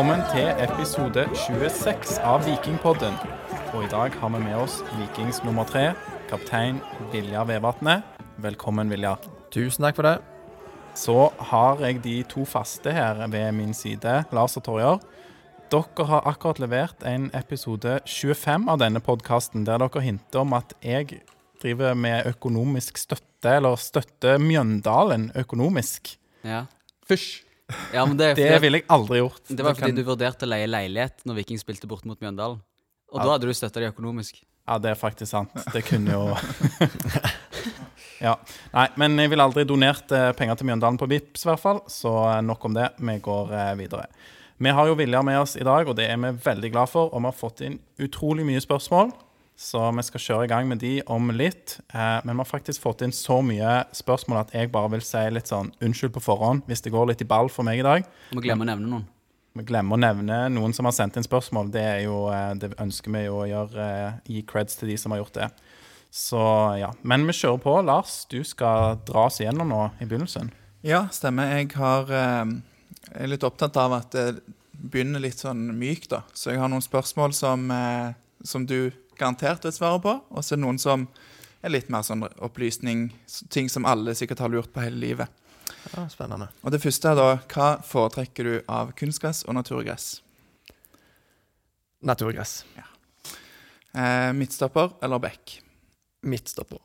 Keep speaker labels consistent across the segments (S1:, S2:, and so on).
S1: Velkommen til episode 26 av Vikingpodden. Og i dag har vi med oss Vikings nummer tre, kaptein Vilja Vevatnet. Velkommen, Vilja.
S2: Tusen takk for det.
S1: Så har jeg de to faste her ved min side, Lars og Torjer. Dere har akkurat levert en episode 25 av denne podkasten der dere hinter om at jeg driver med økonomisk støtte, eller støtter Mjøndalen økonomisk.
S3: Ja.
S2: Fysj.
S3: Ja, men det, er
S1: Det ville jeg aldri gjort.
S3: det var fordi
S1: kan-
S3: du vurderte å leie leilighet når Viking spilte bort mot Mjøndalen. Og
S1: Ja.
S3: da hadde du støtta de økonomisk.
S1: Ja, det er faktisk sant. Det kunne jo Ja. Nei, men jeg ville aldri donert eh, penger til Mjøndalen på Vips, i hvert fall. Så eh, nok om det. Vi går eh, videre. Vi har jo Vilja med oss i dag, og det er vi veldig glad for. Og vi har fått inn utrolig mye spørsmål, så vi skal kjøre i gang med de om litt. Eh, men vi har faktisk fått inn så mye spørsmål at jeg bare vil si litt sånn unnskyld på forhånd hvis det går litt i ball for meg i dag.
S3: Vi må glemme å nevne noen.
S1: Vi glemmer å nevne noen som har sendt inn spørsmål. Det, er jo, eh, det ønsker vi jo å gjøre. eh, Gi creds til de som har gjort det. Så ja. Men vi kjører på. Lars, du skal dra oss igjennom nå i begynnelsen.
S4: Ja, stemmer. Jeg har er litt opptatt av at det begynner litt sånn mykt, da. Så jeg har noen spørsmål som, som du garantert vet svaret på, og så er det noen som er litt mer sånn opplysning, ting som alle sikkert har lurt på hele livet.
S2: Ja, spennende.
S4: Og det første er da hva foretrekker du av kunstgress og naturgress?
S2: Naturgress.
S4: Eh, midtstopper eller back?
S2: Midtstopper.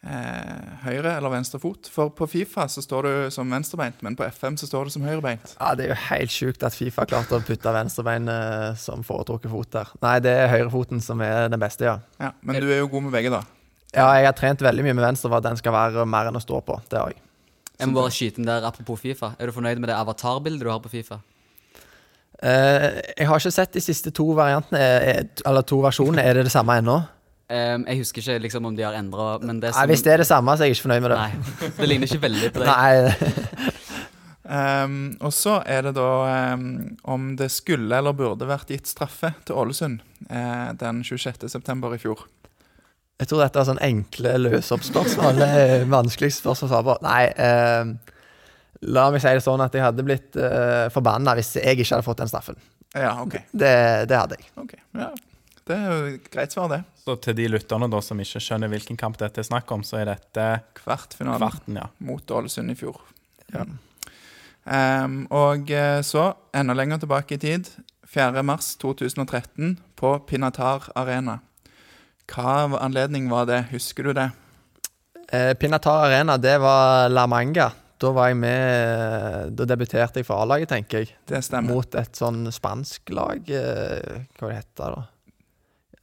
S4: Eh, høyre eller venstre fot? For på Fifa så står du som venstrebeint, men på FM så står du som høyrebeint.
S2: Ja, Det er jo helt sjukt at Fifa klarte å putte venstrebeinet som foretrukket fot der. Nei, det er høyrefoten som er den beste, ja.
S4: Ja, Men du er jo god med begge, da.
S2: Ja, jeg har trent veldig mye med venstre for at den skal være mer enn å stå på. Det har jeg.
S3: Jeg må bare skyte inn der apropos Fifa. Er du fornøyd med det avatarbildet du har på Fifa?
S2: Eh, jeg har ikke sett de siste to variantene, eh, eller to versjonene. Er det det samme ennå?
S3: Ehm, jeg husker ikke liksom om de har endra Men det er
S2: Nei, Hvis det er det samme, så er jeg ikke fornøyd med det.
S3: Nei, det ligner ikke veldig på deg.
S2: Nei.
S4: Ehm, og så er det da um, om det skulle eller burde vært gitt straffe til Ålesund uh, den 26.9. i fjor.
S2: Jeg tror dette er sånn enkle løsoppspørsmål. Det er vanskelig spørsmål å svare på. Nei, uh, la meg si det sånn at jeg hadde blitt uh, forbanna hvis jeg ikke hadde fått den straffen.
S4: Ja, OK.
S2: Det, det hadde jeg.
S4: ok, ja. Det er jo et greit svar, det.
S1: Så til de lytterne da som ikke skjønner hvilken kamp dette er snakk om, så er dette
S4: Kvartfinalen
S1: kvarten, ja.
S4: mot Ålesund i fjor.
S2: Ja.
S4: Um, og eh, så, enda lenger tilbake i tid, 4.3.2013 på Pinatar Arena. Hva anledning var det? Husker du det?
S2: Eh, Pinatar Arena, det var La Manga. Da var jeg med Da debuterte jeg for A-laget, tenker jeg.
S4: Det stemmer.
S2: Mot et sånn spansk lag. hva hva det heter da?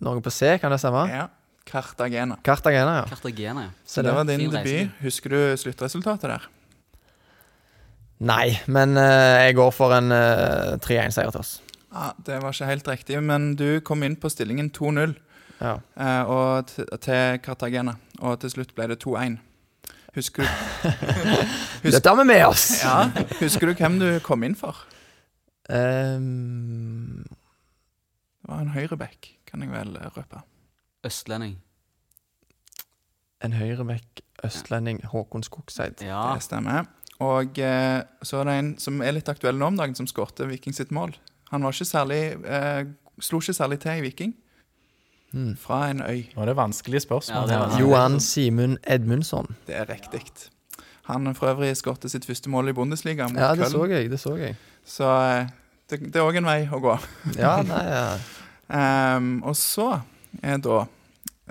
S2: Noe på C, kan det stemme?
S4: Ja. Cartagena.
S2: Cartagena, ja.
S3: Cartagena, ja.
S4: Så det var din debut. Husker du sluttresultatet der?
S2: Nei, men uh, jeg går for en uh, 3-1-seier til oss.
S4: Ja, Det var ikke helt riktig, men du kom inn på stillingen 2-0
S2: Ja.
S4: uh, og til Cartagena, og til slutt ble det 2-1. Husker du
S2: Dette har vi med oss!
S4: Ja, husker du hvem du kom inn for?
S2: Um...
S4: Det var en høyreback, kan jeg vel eh, røpe.
S3: Østlending.
S2: en høyrebekk, østlending, Håkon Skogseid.
S3: Ja.
S4: Det stemmer. Og eh, så er det en som er litt aktuell nå om dagen, som skårte Viking sitt mål. Han var ikke særlig eh, slo ikke særlig til i Viking,
S2: Mm.
S4: fra en øy.
S1: Nå er det vanskelige spørsmål.
S3: Ja, det vanskelig.
S2: Johan Simund Edmundsson.
S4: Det er riktig. Han for øvrig skårte sitt første mål i Bundesliga mot
S2: Ja, det så jeg. det så jeg.
S4: Så eh, det, det er òg en vei å gå.
S2: Ja, nei, ja.
S4: Ehm, og så er da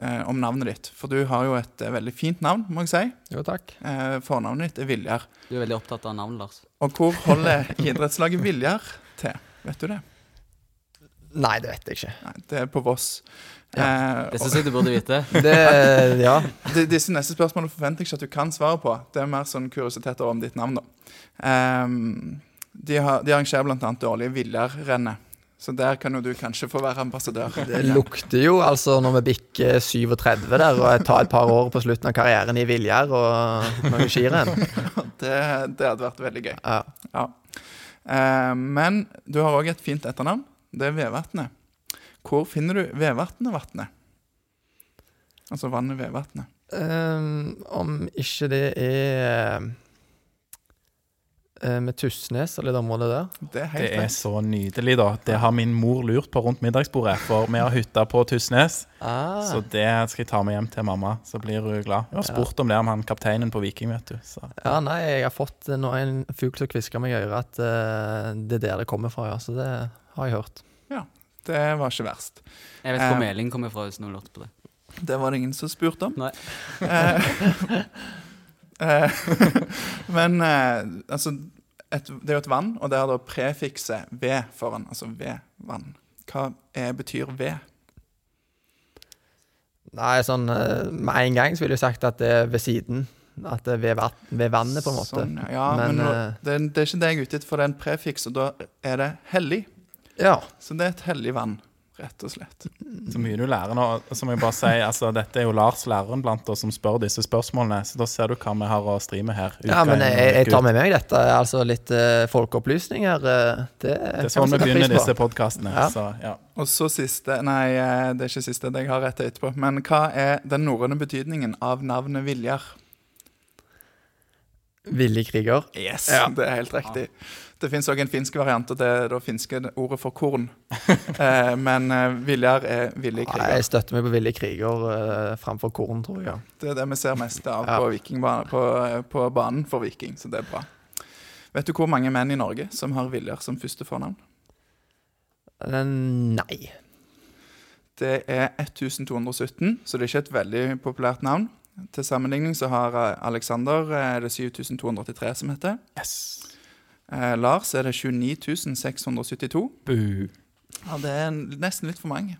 S4: eh, om navnet ditt. For du har jo et eh, veldig fint navn, må jeg si.
S2: Jo, takk.
S4: Eh, fornavnet ditt er Viljar.
S3: Du er veldig opptatt av navn, Lars.
S4: Og hvor holder idrettslaget Viljar til? Vet du det?
S2: Nei, det vet jeg ikke.
S4: Nei, det er på Voss. Ja,
S3: Det syns jeg du burde vite.
S2: Det, ja.
S4: de- disse neste spørsmålene forventer jeg ikke at du kan svare på. Det er mer sånn kuriositeter om ditt navn, da. Um, de, har, de arrangerer bl.a. årlige Viljarrennet. Så der kan jo du kanskje få være ambassadør.
S2: Det lukter jo altså når vi bikker 37 der, og jeg tar et par år på slutten av karrieren i Viljar og noen skirenn.
S4: Det, det hadde vært veldig gøy.
S2: Ja.
S4: Ja. Eh, men du har òg et fint etternavn. Det er Vevatnet. Hvor finner du Vevatnet-vatnet? Altså vannet Vevatnet.
S2: Um, om ikke det er med Tysnes og litt område der.
S4: Det er
S1: Det er så nydelig, da. Det har min mor lurt på rundt middagsbordet, for vi har hytta på Tysnes.
S2: Ah,
S1: Så det skal jeg ta med hjem til mamma, så blir hun glad. Jeg har spurt om det om han kapteinen på Viking, vet du. Så.
S2: ja, nei, jeg har fått eh, nå en fugl som hvisker meg i øret at uh, det er der det kommer fra, ja. Så det har jeg hørt.
S4: Ja, Det var ikke verst.
S3: Jeg vet hvor
S4: uh,
S3: meldingen kommer fra, hvis noen lurte på det.
S4: Det var det ingen som spurte om.
S3: Nei.
S4: Eh, Men eh, altså et, Det er jo et vann, og det har da prefikset ved foran. Altså ved vann. Hva er, betyr ved?
S2: Nei, sånn eh, med en gang så ville jeg sagt at det er ved siden. At det er ved, ved vannet, på en måte.
S4: Sånn, ja. men,
S2: Men,
S4: nå, det, er- det er ikke det jeg er ute etter, for det er en prefiks, og da er det hellig.
S2: Ja.
S4: Så det er et hellig vann, rett og slett.
S1: så mye du lærer nå. Så må jeg bare si, altså, dette er jo Lars, læreren blant oss, som spør disse spørsmålene. Så da ser du hva vi har å stri med her.
S2: ja, men jeg, jeg tar med meg dette. Altså litt uh, folkeopplysning her. eh, det,
S1: Det er sånn vi begynner disse podkastene.
S2: Ja.
S1: Så, ja.
S4: Og så siste Nei, eh, det er ikke siste. Det jeg har rett etterpå. Men hva er den norrøne betydningen av navnet Viljar?
S2: Villig kriger.
S4: Yes,
S2: Ja.
S4: det er helt riktig. Det fins òg en finsk variant, og det er det finske ordet for korn. eh, men eh, Viljar er villig kriger.
S2: jeg støtter meg på villig kriger eh, framfor korn, tror jeg. ja.
S4: Det er det vi ser mest av på, på, på banen for Viking, så det er bra. Vet du hvor mange menn i Norge som har Viljar som første fornavn?
S2: Eh, Nei.
S4: Det er 1217, så det er ikke et veldig populært navn. Til sammenligning så har eh, Alexander det 7283 som heter.
S1: Yes.
S4: Eh, Lars er det 29672.
S1: Bu.
S4: Ja, det er nesten litt for mange.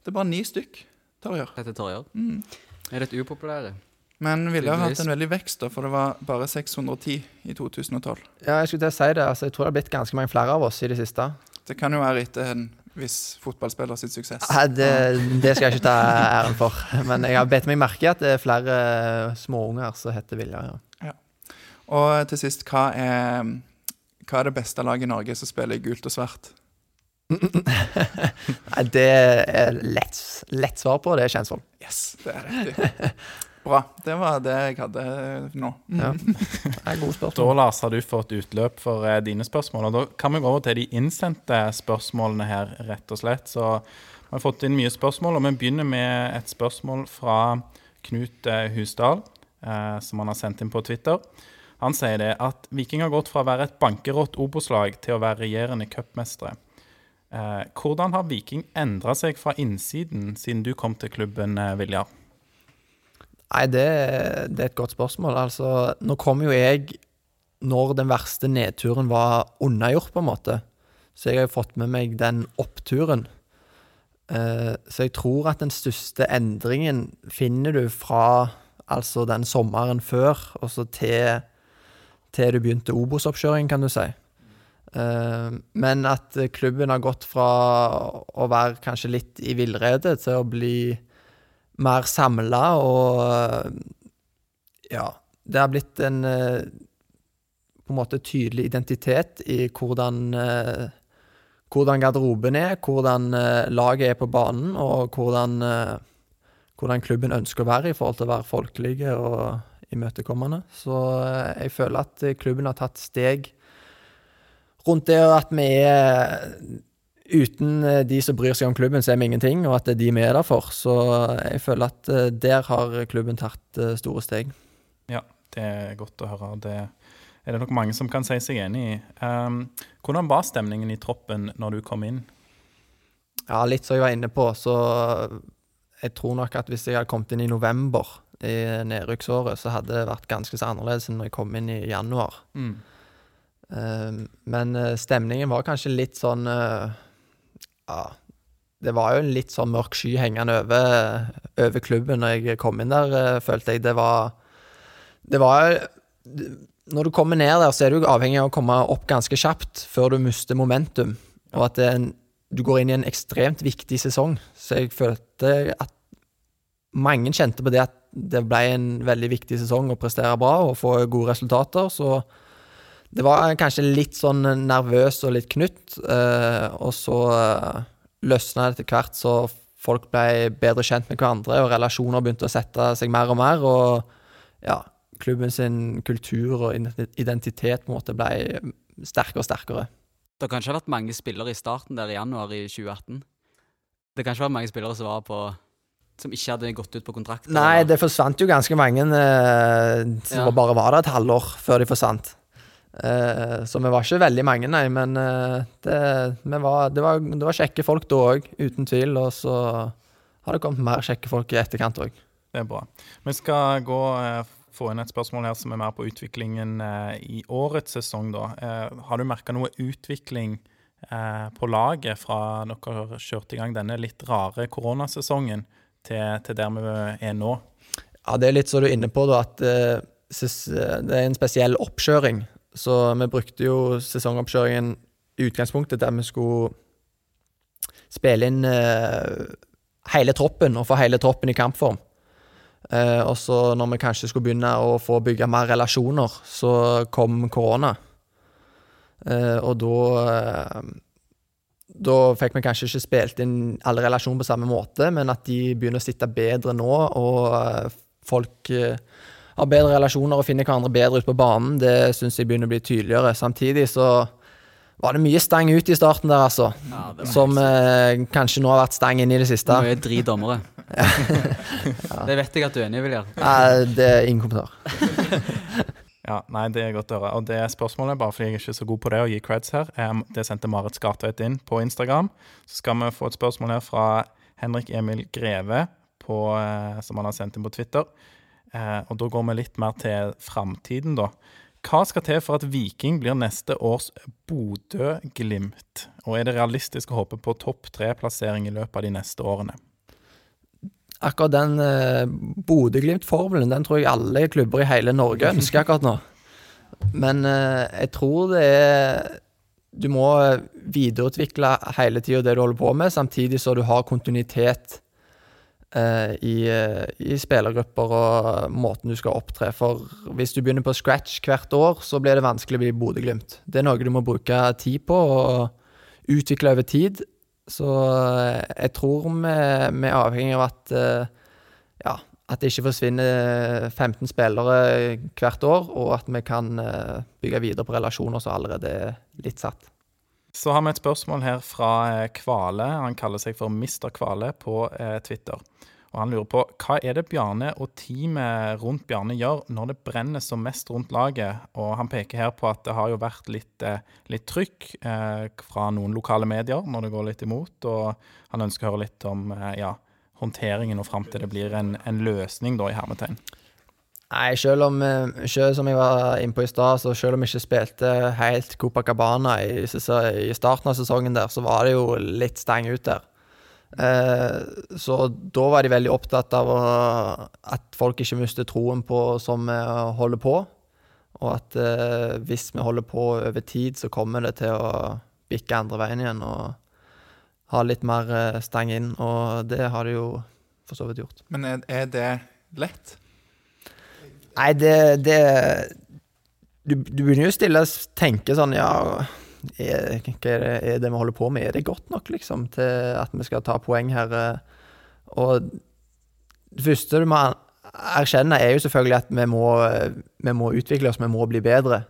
S4: Det er bare ni stykk. Tarjør.
S3: Dette Torjer.
S4: Mm.
S3: Er dette upopulære?
S4: Men Ville har hatt en veldig vekst, da, for det var bare 610 i 2012.
S2: Ja, jeg skulle til å si det. Altså, jeg tror det har blitt ganske mange flere av oss i det siste.
S4: Det kan jo være etter en viss fotballspiller sitt suksess.
S2: Nei, det, det skal jeg ikke ta æren for. Men jeg har bedt meg merke at det er flere småunger som heter Viljar. Ja.
S4: Og til sist, hva er, hva er det beste laget i Norge som spiller i gult og svart?
S2: Nei, det er lett, lett svar på. Det er Kjensvoll.
S4: Yes, det er riktig. Bra. Det var det jeg hadde nå.
S2: Ja. Det er gode
S1: Da,
S2: spørsmål.
S1: Lars, har du fått utløp for eh, dine spørsmål. Og da kan vi gå over til de innsendte spørsmålene her, rett og slett. Så vi har fått inn mye spørsmål, og vi begynner med et spørsmål fra Knut eh, Husdal, eh, som han har sendt inn på Twitter. Han sier det at Viking har gått fra å være et bankerått Obos-lag til å være regjerende cupmestere. Eh, hvordan har Viking endra seg fra innsiden siden du kom til klubben, eh, Viljar?
S2: Nei, det, det er et godt spørsmål. Altså, nå kom jo jeg når den verste nedturen var unnagjort, på en måte. Så jeg har jo fått med meg den oppturen. Eh, så jeg tror at den største endringen finner du fra altså den sommeren før, og så til, til du begynte Obos-oppkjøringen, kan du si. Eh, men at klubben har gått fra å være kanskje litt i villrede til å bli mer samla og eh, Ja. Det har blitt en eh, på en måte tydelig identitet i hvordan hvordan garderoben er, hvordan laget er på banen, og hvordan, hvordan klubben ønsker å være i forhold til å være folkelige og imøtekommende. Så eh, jeg føler at eh, klubben har tatt steg rundt det, at vi er Uten eh, de som bryr seg om klubben, så er vi ingenting, og at det er de vi er der for. Så jeg føler at der har klubben tatt store steg.
S1: Ja, det er godt å høre. Det er det nok mange som kan si seg enig i. Um, hvordan var stemningen i troppen når du kom inn?
S2: Ja, litt som jeg var inne på, så jeg tror nok at hvis jeg hadde kommet inn i november i nedrykksåret, så hadde det vært ganske så annerledes enn når jeg kom inn i januar. Eh, Men eh, stemningen var kanskje litt sånn uh, Ja, det var jo en litt sånn mørk sky hengende over, over klubben når jeg kom inn der, uh, følte jeg. Det var Det var Når du kommer ned der, så er du avhengig av å komme opp ganske kjapt før du mister momentum. Og at det en, du går inn i en ekstremt viktig sesong. Så jeg følte at mange kjente på det at det ble en veldig viktig sesong å prestere bra og få gode resultater. Så det var kanskje litt sånn nervøs og litt knytt. Eh, og så eh, løsna det etter hvert, så folk ble bedre kjent med hverandre, og relasjoner begynte å sette seg mer og mer. Og ja, klubben sin kultur og identitet på en måte ble sterkere og sterkere.
S3: Det har kanskje vært mange spillere i starten der i januar i 2018. Det har kanskje vært mange spillere som var på Som ikke hadde gått ut på kontrakt.
S2: Nei,
S3: eller-
S2: det forsvant jo ganske mange eh, som
S3: Ja.
S2: bare var der et halvår før de forsvant. Eh, så vi var ikke veldig mange, nei, men eh, det, vi var, det, var, det var kjekke folk da òg, uten tvil. Og så har det kommet mer kjekke folk i etterkant òg.
S1: Det er bra. Vi skal gå eh, få inn et spørsmål her som er mer på utviklingen eh, i årets sesong. da. Eh, har du merka noe utvikling eh, på laget fra dere kjørte i gang denne litt rare koronasesongen til, til der vi er nå?
S2: Ja, det er litt så du er inne på, da, at eh, det er en spesiell oppkjøring. Så vi brukte jo sesongoppkjøringen i utgangspunktet der vi skulle spille inn eh, hele troppen og få hele troppen i kampform. Eh, og så når vi kanskje skulle begynne å få bygge mer relasjoner, så kom korona. Eh, og da eh, Da fikk vi kanskje ikke spilt inn alle relasjoner på samme måte, men at de begynner å sitte bedre nå, og eh, folk eh, har bedre relasjoner og finner hverandre bedre ut på banen, det syns jeg begynner å bli tydeligere. Samtidig så var det mye stang ut i starten der, altså.
S3: Ja,
S2: Som eh, kanskje nå har vært stang inn i det siste.
S3: Mye drit dommere. Det vet jeg at du er enig i, Viljar.
S2: Ja, det er ingen kommentar.
S1: Ja, nei, Det er godt å høre. Og det spørsmålet, bare fordi jeg er ikke så god på det å gi creds her, det sendte Marit Skartveit inn på Instagram. Så skal vi få et spørsmål her fra Henrik Emil Greve, på, eh, som han har sendt inn på Twitter. Eh, og da går vi litt mer til framtiden, da. Hva skal til for at Viking blir neste års Bodø-Glimt? Og er det realistisk å håpe på topp tre-plassering i løpet av de neste årene?
S2: Akkurat den eh, Bodø-Glimt-formelen, den tror jeg alle klubber i hele Norge ønsker akkurat nå. Men eh, jeg tror det er Du må videreutvikle hele tida det du holder på med, samtidig så du har kontinuitet eh, i, eh, i spillergrupper og måten du skal opptre. For hvis du begynner på scratch hvert år, så blir det vanskelig å bli Bodø-Glimt. Det er noe du må bruke tid på og utvikle over tid. Så eh, jeg tror vi, er avhengig av at eh, ja, at det ikke forsvinner 15 spillere hvert år, og at vi kan eh, bygge videre på relasjoner som allerede er litt satt.
S1: Så har vi et spørsmål her fra eh, Kvale. Han kaller seg for Mr. Kvale på eh, Twitter. Og Han lurer på hva er det Bjarne og teamet rundt Bjarne gjør når det brenner som mest rundt laget. Og Han peker her på at det har jo vært litt, eh, litt trykk eh, fra noen lokale medier når det går litt imot. Og han ønsker å høre litt om eh, ja, håndteringen og fram til det blir en, en løsning, da, i hermetegn.
S2: Nei, selv om eh, selv som jeg var inne på i stad, så selv om vi ikke spilte helt Copacabana i, i starten av sesongen der, så var det jo litt stang ut der. Eh, så da var de veldig opptatt av at folk ikke mister troen på som vi holder på. Og at eh, hvis vi holder på over tid, så kommer det til å bikke andre veien igjen og ha litt mer eh, stang inn. Og det har de jo for så vidt gjort.
S4: Men er, er det lett?
S2: Nei, det, det du, du begynner jo stille å tenke sånn Ja, er, er det vi holder på med, er det godt nok, liksom, til at vi skal ta poeng her? eh? Og det første du må erkjenne, er jo selvfølgelig at vi må, eh, vi må utvikle oss, vi må bli bedre.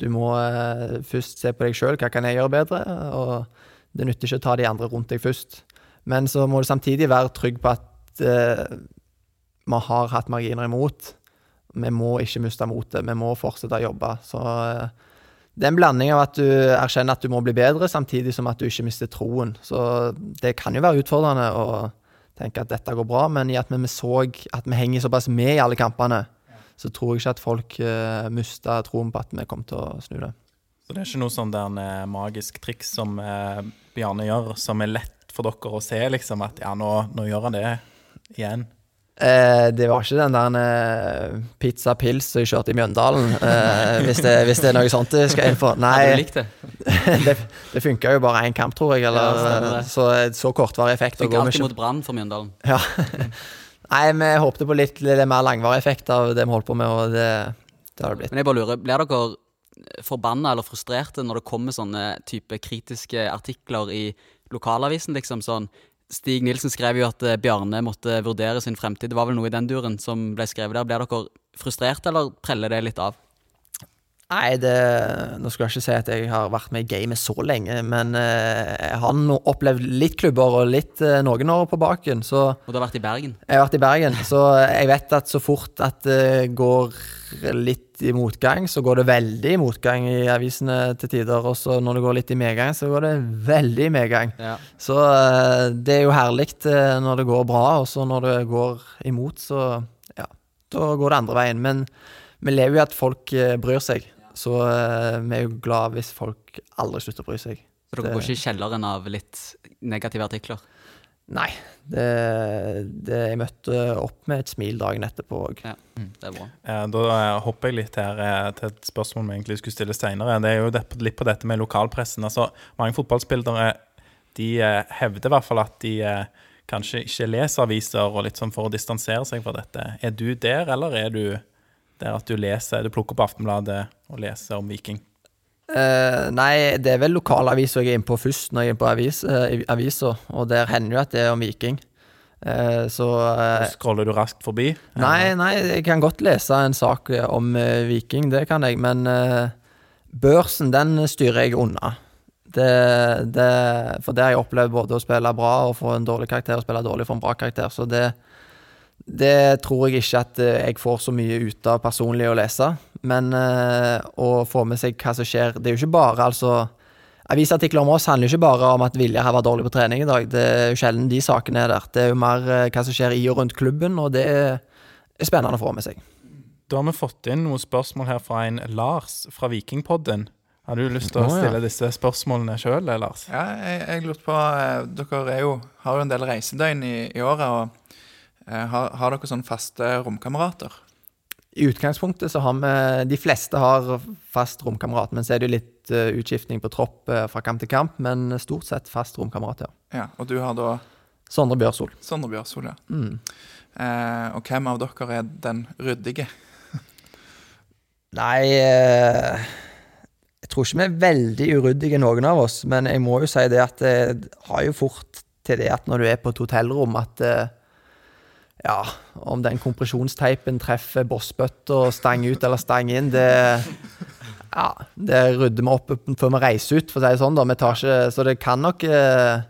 S2: Du må eh, først se på deg sjøl, hva kan jeg gjøre bedre? Og det nytter ikke å ta de andre rundt deg først. Men så må du samtidig være trygg på at eh, vi har hatt marginer imot vi må ikke miste motet, vi må fortsette å jobbe. Så eh, det er en blanding av at du erkjenner at du må bli bedre, samtidig som at du ikke mister troen. Så det kan jo være utfordrende å tenke at dette går bra, men i at vi så at vi henger såpass med i alle kampene, så tror jeg ikke at folk uh, mista troen på at vi kom til å snu det.
S1: Så det er ikke noe sånn der en eh, magisk triks som eh, Bjarne gjør, som er lett for dere å se, liksom, at ja, nå, nå gjør han det igjen?
S2: Eh, det var ikke den der eh, pizza pils som jeg kjørte i Mjøndalen, eh, hvis, det, hvis det er noe sånt jeg skal inn for. Nei,
S3: likt det?
S2: det, det funka jo bare én kamp, tror jeg. Eller,
S3: Ja,
S2: så, så kortvarig effekt.
S3: Fikk alltid
S2: ikke-
S3: mot Brann for Mjøndalen.
S2: Ja. Nei, vi håpte på litt, litt mer langvarig effekt av det vi holdt på med, og det, det har det blitt.
S3: Men jeg bare lurer, blir dere forbanna eller frustrerte når det kommer sånne type kritiske artikler i lokalavisen, liksom sånn Stig Nilsen skrev jo at eh, Bjarne måtte vurdere sin fremtid. Det var vel noe i den duren som ble skrevet der. Blir dere frustrert, eller preller det litt av?
S2: Nei, det, nå skal jeg ikke si at jeg har vært med i gamet så lenge, men eh, jeg har opplevd litt klubber og litt eh, noen år på baken. Så
S3: Og du har vært i Bergen?
S2: jeg har vært i Bergen, så jeg vet at så fort at det går litt i motgang, så går det veldig i motgang i avisene til tider. Og så når det går litt i medgang, så går det veldig i medgang.
S3: Ja.
S2: Så eh, det er jo herlig eh, når det går bra, og så når det går imot, så ja, da går det andre veien. Men vi lever jo i at folk eh, bryr seg, så eh, vi er jo glad hvis folk aldri slutter å bry seg.
S3: Så dere
S2: Det-
S3: går ikke i kjelleren av litt negative artikler?
S2: Nei, det, det Jeg møtte opp med et smil dagen etterpå òg.
S3: Ja, det er bra.
S1: Eh, Da eh, hopper jeg litt her eh, til et spørsmål vi egentlig skulle stille senere. Det er jo litt på dette med lokalpressen. Altså, mange fotballspillere de eh, hevder i hvert fall at de kanskje ikke leser aviser og litt sånn for å distansere seg fra dette. Er du der, eller er du der at du leser, du plukker opp Aftenbladet og leser om Viking?
S2: Uh, nei, det er vel lokalavisa jeg er inne på først når jeg er på avis, uh, avisa, og der hender jo at det er om Viking. Uh, så eh,
S1: Scroller du raskt forbi?
S2: Nei, nei, jeg kan godt lese en sak om eh, Viking, det kan jeg, men eh, børsen, den styrer jeg unna. Det, det, for det har jeg opplevd både å spille bra og få en dårlig karakter, og spille dårlig for en bra karakter, så det, det tror jeg ikke at eh, jeg får så mye ut av personlig å lese. Men eh, å få med seg hva som skjer Det er jo ikke bare, altså Avisartikler om oss handler jo ikke bare om at Viljar har vært dårlig på trening i dag. Det er jo sjelden de sakene er der. Det er jo mer eh, hva som skjer i og rundt klubben, og det er, er spennende å få med seg.
S1: Da har vi fått inn noen spørsmål her fra en Lars fra Vikingpodden. Har du lyst til å stille disse spørsmålene sjøl, Lars?
S4: Ja, jeg, jeg lurte på eh, Dere er jo, har jo en del reisedøgn i, i året. og har, har dere sånn faste romkamerater?
S2: I utgangspunktet så har vi De fleste har fast romkamerat, men så er det jo litt eh, utskiftning på tropp eh, fra kamp til kamp. Men stort sett fast romkamerat, ja.
S4: Ja, Og du har da
S2: Sondre Bjørsol.
S4: Sondre Bjørsol, ja.
S2: Mm.
S4: Eh, og hvem av dere er den ryddige?
S2: Nei eh, Jeg tror ikke vi er veldig uryddige, noen av oss. Men jeg må jo si det at det har jo fort til det at når du er på et hotellrom, at eh, Ja, om den kompresjonsteipen treffer bossbøtta stang ut eller stang inn, det Ja, det rydder vi opp før vi reiser ut, for å si det sånn. da. Vi tar ikke, så det kan nok eh,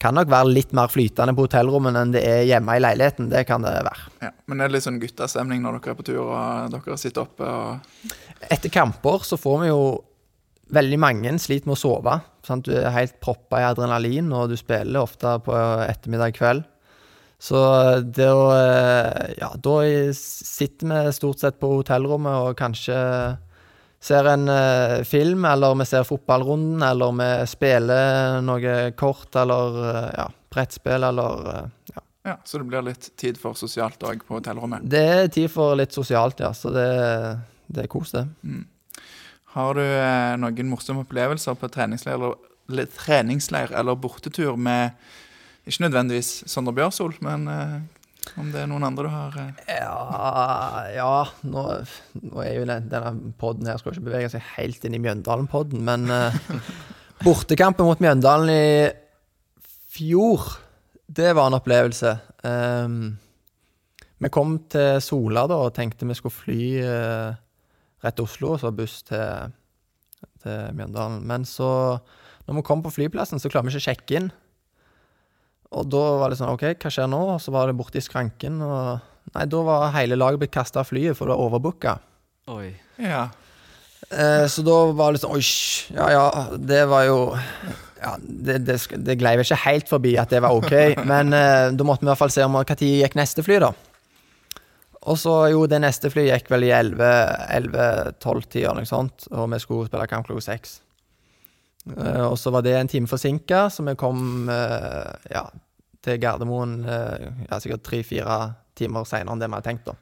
S2: kan nok være litt mer flytende på hotellrommet enn det er hjemme i leiligheten. Det kan det være.
S4: Ja, men det er litt sånn guttastemning når dere er på tur og dere sitter oppe og
S2: Etter kamper så får vi jo Veldig mange sliter med å sove. Sant? Du er helt proppa i adrenalin, og du spiller ofte på ettermiddag kveld. Så det å eh, Ja, da sitter vi stort sett på hotellrommet og kanskje ser en eh, film, eller vi ser fotballrunden, eller vi spiller noe kort, eller eh, ja, brettspill, eller eh, ja.
S4: Ja, Så det blir litt tid for sosialt òg på hotellrommet.
S2: Det er tid for litt sosialt, ja. Så det, det er kos, det.
S4: Har du eh, noen morsomme opplevelser på treningsleir eller, treningsleir eller bortetur med ikke nødvendigvis Sondre Bjørsol, men eh, om det er noen andre du har eh,
S2: Ja, ja nå, nå er jo denne podden her skal ikke bevege seg helt inn i Mjøndalen-podden, men eh, bortekampen mot Mjøndalen i fjor, det var en opplevelse. Um, vi kom til Sola da og tenkte vi skulle fly eh, rett til Oslo, og så buss til, til Mjøndalen. Men så, når vi kom på flyplassen, så klarer vi ikke å sjekke inn. Og da var det sånn OK, hva skjer nå? Og så var det borte i skranken, og Nei, da var hele laget blitt kasta av flyet, for det var overbooka.
S3: Oi.
S4: Ja.
S2: Eh, så da var det sånn Oi, ja ja, det var jo ja, det, det, det glei ikke helt forbi at det var OK, men eh, da måtte vi i hvert fall se om når gikk neste fly, da. Og så, jo, det neste flyet gikk vel i 11-12-tida, noe sånt, og vi skulle spille kamp klokka seks. Eh, og så var det en time forsinka, så vi kom eh, ja, til Gardermoen eh, ja, sikkert tre-fire timer seinere enn det vi hadde tenkt, da.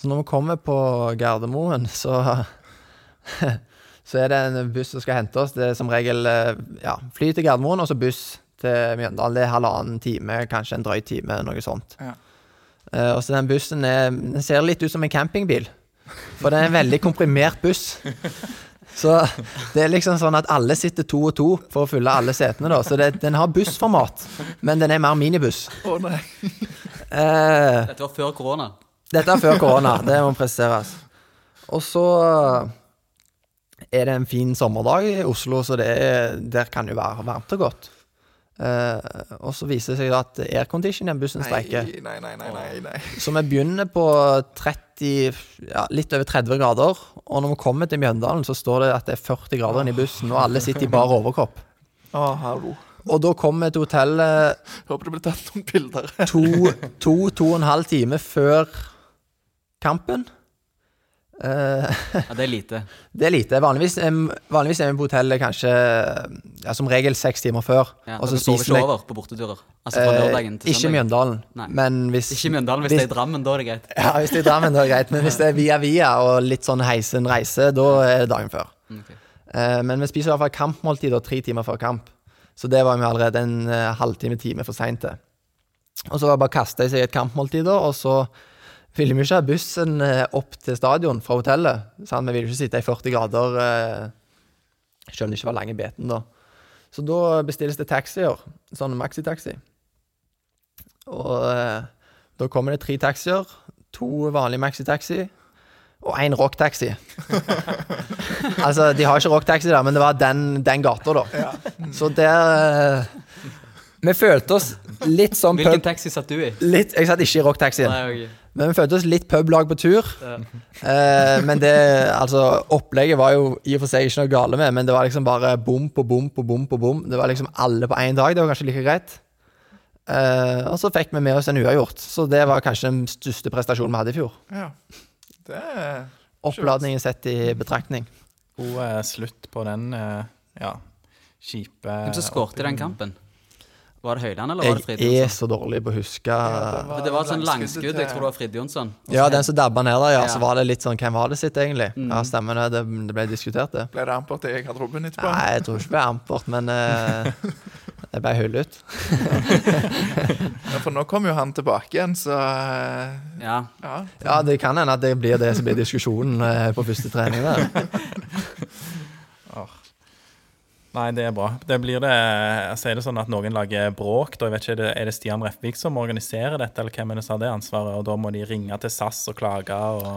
S2: Så når vi kommer på Gardermoen, så Så er det en buss som skal hente oss. Det er som regel ja, fly til Gardermoen, og så buss til Mjøndalen. Det er halvannen time, kanskje en drøy time, noe sånt.
S4: Ja.
S2: Uh, og så den bussen er, den ser litt ut som en campingbil. For det er en veldig komprimert buss. Så det er liksom sånn at alle sitter to og to for å fylle alle setene, da. Så det, den har bussformat, men den er mer minibuss.
S4: Å nei.
S2: Eh,
S3: Dette var før korona.
S2: Dette er før korona, det må presiseres. Og så er det en fin sommerdag i Oslo, så det er, der kan jo være varmt og godt. Eh, og så viser det seg at aircondition i bussen streiker.
S4: Nei, nei, nei, nei, nei.
S2: Så vi begynner på 30, ja, litt over 30 grader. Og når vi kommer til Mjøndalen, så står det at det er 40 grader inne i bussen, og alle sitter i bar overkropp.
S4: Hallo.
S2: Og da kommer vi til hotellet
S4: Håper det blir tatt noen bilder.
S2: to, to, to og en halv time før kampen. Eh,
S3: Ja, det er lite.
S2: det er lite. Vanligvis, vanligvis er vi på hotellet kanskje ja, som regel seks timer før.
S3: Ja,
S2: og så
S3: sover
S2: spiser vi
S3: ikke over på borteturer? Altså fra
S2: eh,
S3: lørdagen til
S2: Ikke? Mjøndalen, men hvis
S3: Ikke Mjøndalen, hvis
S2: hvis-
S3: det er i Drammen, da er det greit.
S2: Ja, hvis det er i Drammen, da er det greit. Men hvis det er via via og litt sånn heisen reise, da er det dagen før.
S3: Okay.
S2: Eh, men vi spiser i hvert fall kampmåltider tre timer før kamp. Så det var vi allerede en halvtime-time for seint til. Og så var det bare å kaste i seg et kampmåltid, og så ville vi ikke ha bussen eh, opp til stadion fra hotellet. Sant? Vi ville ikke sitte i 40 grader, selv om det ikke var lenge beten da. Så da bestilles det taxier, sånn maxitaxi. Og eh, da kommer det tre taxier, to vanlige maxitaxi og én rocktaxi. altså, de har ikke rocktaxi der, men det var den, den gata, da. Så der eh, Vi følte oss litt som
S3: Hvilken taxi satt du i?
S2: Litt, jeg satt ikke i rocktaxien.
S3: Nei, ok.
S2: Men vi følte oss litt publag på tur. Eh, men det, altså, opplegget var jo i og for seg ikke noe gale med, men det var liksom bare bom på bom på bom på bom. Det var liksom alle på én dag. Det var kanskje like greit. Eh, og så fikk vi med oss en uavgjort, så det var kanskje den største prestasjonen vi hadde i fjor.
S4: Ja. Det er
S2: Oppladningen sett i betraktning.
S1: God eh, slutt på den eh, ja, kjipe
S3: Hvem som skåret i den kampen? Var det Høyland, eller var det
S2: Jeg er så dårlig på å huske
S3: Ja, Det var et sånn langskudd, jeg tror det var Frid Jonsson.
S2: Ja, den som dabba ned der, ja.
S3: Ja.
S2: Så var det litt sånn Hvem var det sitt, egentlig?
S3: Mm.
S2: Ja, stemmer det. Det, det ble diskutert, det.
S4: Ble det ampert i garderoben etterpå?
S2: Nei, jeg tror ikke det ble ampert, men uh, det ble hullet ut.
S4: Ja, for nå kommer jo han tilbake igjen, så eh,
S3: Ja.
S4: ja.
S2: Ja, det kan hende at det blir det som blir diskusjonen eh, på første trening der.
S1: Nei, det er bra. Det blir det, altså er det sånn at noen lager bråk? Da, jeg vet ikke, er det, Stian Refvik som organiserer dette, eller hvem er det som har det ansvaret? Og da må de ringe til SAS og klage og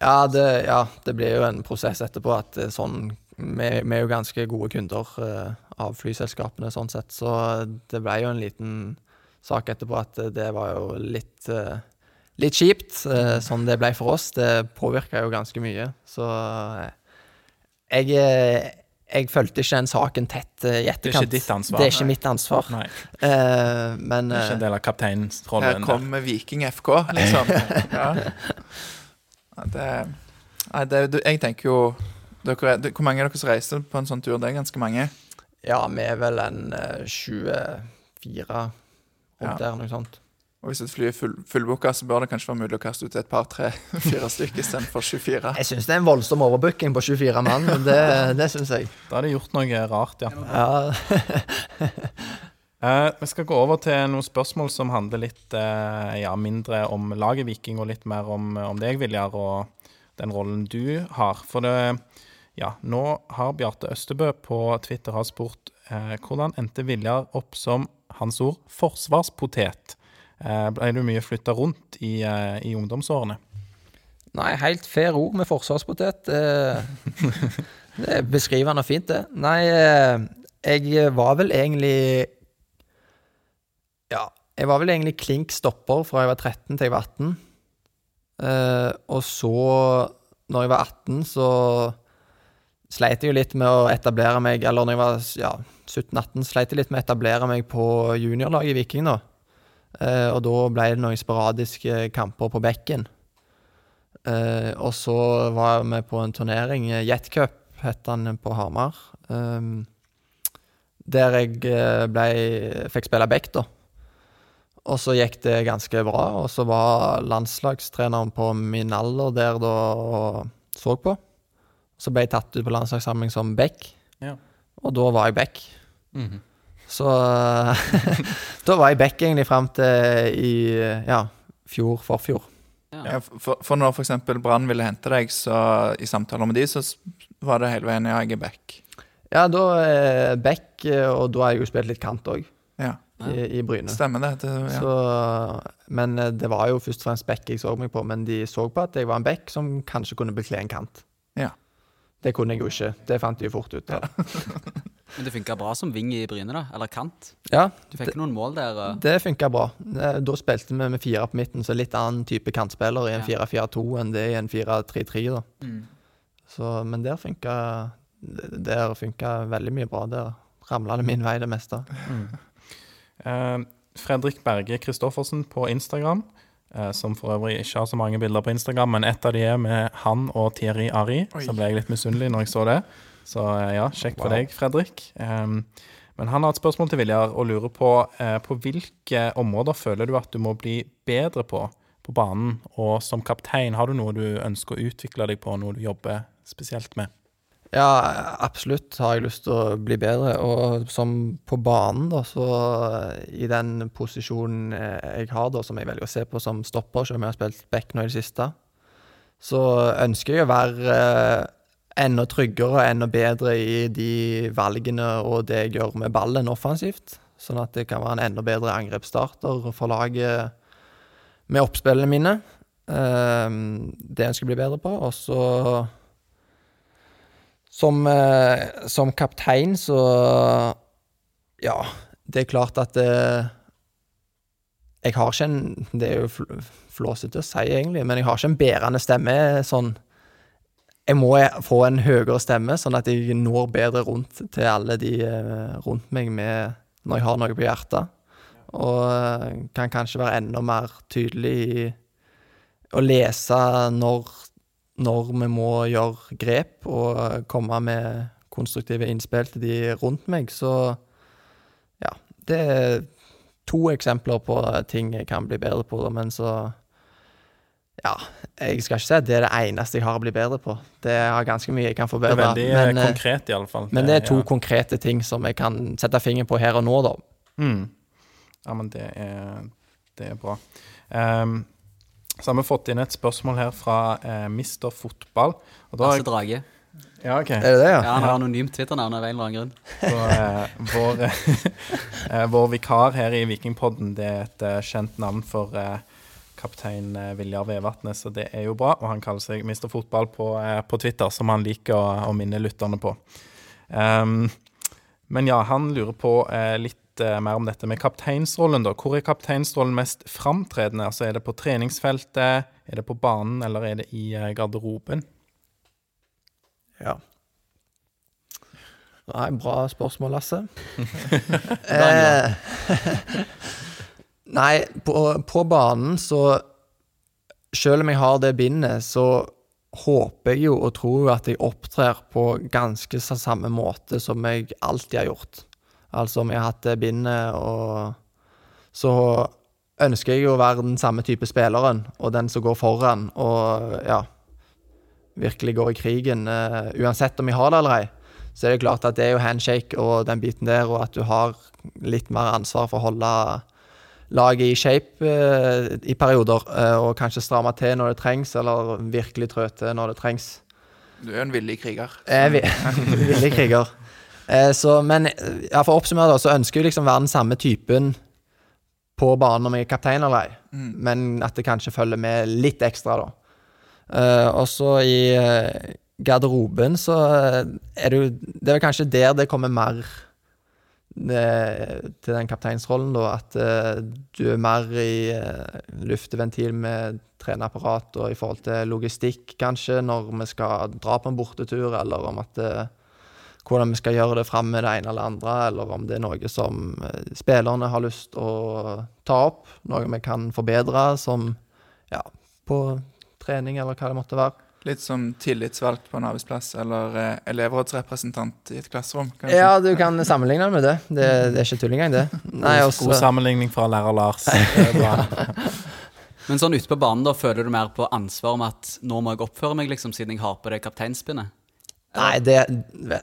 S2: Ja, det, ja, det blir jo en prosess etterpå at er sånn Vi, vi er jo ganske gode kunder eh, av flyselskapene sånn sett, så det ble jo en liten sak etterpå at det var jo litt eh, Litt kjipt, eh, sånn det ble for oss. Det påvirka jo ganske mye. Så eh, jeg, eh, jeg fulgte ikke den saken tett i i
S1: Det er ikke ditt ansvar.
S2: Det er ikke mitt ansvar.
S1: Nei,
S2: Uh, men
S1: det er ikke
S2: eh,
S1: en del av kapteinsrollen.
S4: Her kommer Viking FK, liksom. Ja. Det, nei, det, jeg tenker jo dere, er- det- Hvor mange er dere som reiser på en sånn tur? Det er ganske mange.
S2: ja, vi er vel en uh, 24 rundt
S4: Ja.
S2: der, noe sånt.
S4: Og hvis et fly er full, fullbooka, så bør det kanskje være mulig å kaste ut et par, tre, fire stykker istedenfor 24.
S2: Jeg syns det er en voldsom overbooking på 24 mann. Det, det syns jeg.
S1: Da har de gjort noe rart, ja.
S2: Ja,
S1: Eh, vi skal gå over til noen spørsmål som handler litt eh, ja, mindre om laget Viking, og litt mer om, om deg, Viljar, og den rollen du har. For det, ja, nå har Bjarte Østebø på Twitter har spurt eh, hvordan endte Viljar opp som hans ord forsvarspotet? Eh, ble du mye flytta rundt i, eh, i ungdomsårene?
S2: Nei, helt fair ord med forsvarspotet. Eh, Det er beskrivende og fint, det. Nei, jeg var vel egentlig Ja, jeg var vel egentlig klink stopper fra jeg var 13 til jeg var 18. Eh, og så, når jeg var 18, så sleit jeg jo litt med å etablere meg Eller når jeg var ja, 17-18, sleit jeg litt med å etablere meg på juniorlaget i Viking, da. Eh, og da ble det noen sporadiske kamper på bekken. Eh, og så var vi på en turnering, Jetcup Jet Cup het den på Hamar. ehm, der jeg eh, ble, fikk spille back, da. Og så gikk det ganske bra, og så var landslagstreneren på min alder der da og så på. Så ble jeg tatt ut på landslagssamling som back,
S1: Ja.
S2: og da var jeg back. Så da var jeg back egentlig fram til i ja, fjor, forfjor.
S4: Ja, for, for når f.eks. Brann ville hente deg, så i samtaler med de, så var det hele veien ja, jeg er back.
S2: Ja, da er back, eh, og da har jeg jo spilt litt kant òg.
S4: Ja.
S2: i, i Bryne.
S4: Stemmer det. det ja.
S2: Så, men eh, det var jo først og fremst bekk jeg så meg på, men de så på at jeg var en bekk som kanskje kunne bekle en kant.
S4: Ja.
S2: Det kunne jeg jo ikke. Det fant de jo fort ut av.
S3: Men det funka bra som ving i Bryne, da? Eller kant?
S2: Ja,
S3: Du fikk noen mål der? og-
S2: det funka bra. Eh, Da spilte vi med fire på midten, så litt annen type kantspiller i en
S3: Ja.
S2: 4-4-2 enn det i en 4-3-3. da.
S3: Mm.
S2: Så, men der funka Der funka veldig mye bra. Der ramla det min vei, det meste.
S1: Eh, Fredrik Berge Kristoffersen på Instagram, uh, som for øvrig ikke har så mange bilder på Instagram, men ett av de er med han og Thierry Ari,
S4: Oi.
S1: så ble jeg litt misunnelig når jeg så det. Så eh, ja, kjekt for
S2: Wow.
S1: deg, Fredrik. Um, men han har et spørsmål til Viljar og lurer på uh, på hvilke områder føler du at du må bli bedre på på banen, og som kaptein, har du noe du ønsker å utvikle deg på, noe du jobber spesielt med?
S2: Ja, absolutt har jeg lyst til å bli bedre. Og som på banen, da, så eh, i den posisjonen jeg har, da, som jeg velger å se på som stopper, selv om jeg har spilt back nå i det siste, så ønsker jeg å være enda tryggere og enda bedre i de valgene og det jeg gjør med ballen offensivt. Sånn at det kan være en enda bedre angrepsstarter for laget med oppspillene mine. Eh, det jeg å bli bedre på. Og så som, eh, som kaptein så Ja, det er klart at det, Jeg har ikke en Det er jo fl- flåsete å si, egentlig, men jeg har ikke en bærende stemme sånn Jeg må få en høyere stemme, sånn at jeg når bedre rundt til alle de eh, rundt meg med, når jeg har noe på hjertet. Og eh, kan kanskje være enda mer tydelig i å lese når når vi må gjøre grep og komme med konstruktive innspill til de rundt meg, så ja. Det er to eksempler på ting jeg kan bli bedre på, men så Ja, jeg skal ikke si at det er det eneste jeg har å bli bedre på. Det er ganske mye jeg kan
S1: Det er veldig eh,
S2: men, eh,
S1: konkret, i alle fall.
S2: men det er to
S1: Ja.
S2: konkrete ting som jeg kan sette fingeren på her og nå, da.
S1: Mm. Ja, men det er, det er bra. Um, så har vi fått inn et spørsmål her fra uh, Mister Fotball. Og da
S3: Lasse Drage.
S1: ja, ok.
S2: Er det det,
S3: Ja, ja han har anonymt Twitter-navn av en eller annen grunn.
S1: Så, uh, vår, uh, vår vikar her i Vikingpodden, det er et kjent navn for kaptein eh, Viljar Vevatnet, så det er jo bra. Og han kaller seg Mr. Fotball på, eh, på Twitter, som han liker å, å minne lytterne på. Um, men ja, han lurer på eh, litt eh, mer om dette med kapteinsrollen, da. Hvor er kapteinsrollen mest framtredende? Altså, er det på treningsfeltet, er det på banen, eller er det i eh, garderoben?
S2: Ja. Nei, bra spørsmål, Lasse. Eh, nei, på, på banen så Selv om jeg har det bindet, så håper jeg jo og tror at jeg opptrer på ganske samme måte som jeg alltid har gjort. Altså om jeg har hatt det bindet og Så ønsker jeg jo å være den samme type spilleren, og den som går foran, og ja virkelig går i krigen, Uh, uansett om jeg har det eller ei, så er det klart at det er jo handshake og den biten der, og at du har litt mer ansvar for å holde laget i shape eh, i perioder, eh, og kanskje stramme til når det trengs, eller virkelig trø til når det trengs.
S4: Du er en villig kriger.
S2: Jeg er vi- villig kriger. Eh, så, men eh, ja, for å oppsummere, da, så ønsker jeg liksom være den samme typen på banen om jeg er kaptein eller ei,
S4: Mm.
S2: men at det kanskje følger med litt ekstra, da. Eh, og så i eh, garderoben så er det jo Det er vel kanskje der det kommer mer til den kapteinsrollen, da. At eh, du er mer i uh, lufteventil med treneapparat og i forhold til logistikk, kanskje, når vi skal dra på en bortetur, eller om at eh, hvordan vi skal gjøre det fram med det ene eller andre, eller om det er noe som eh, spillerne har lyst å ta opp, noe vi kan forbedre, som ja, på trening, eller hva det måtte være.
S4: Litt som tillitsvalgt på en arbeidsplass, eller eh, elevrådsrepresentant i et klasserom. kanskje.
S2: Ja, du kan sammenligne med det. Det, det er ikke tull engang, det. Nei,
S1: God
S2: også,
S1: sammenligning fra lærer Lars.
S3: Men sånn ute på banen, da, føler du mer på ansvar om at nå må jeg oppføre meg, liksom, siden jeg har på det kapteinspinnet?
S2: nei, det,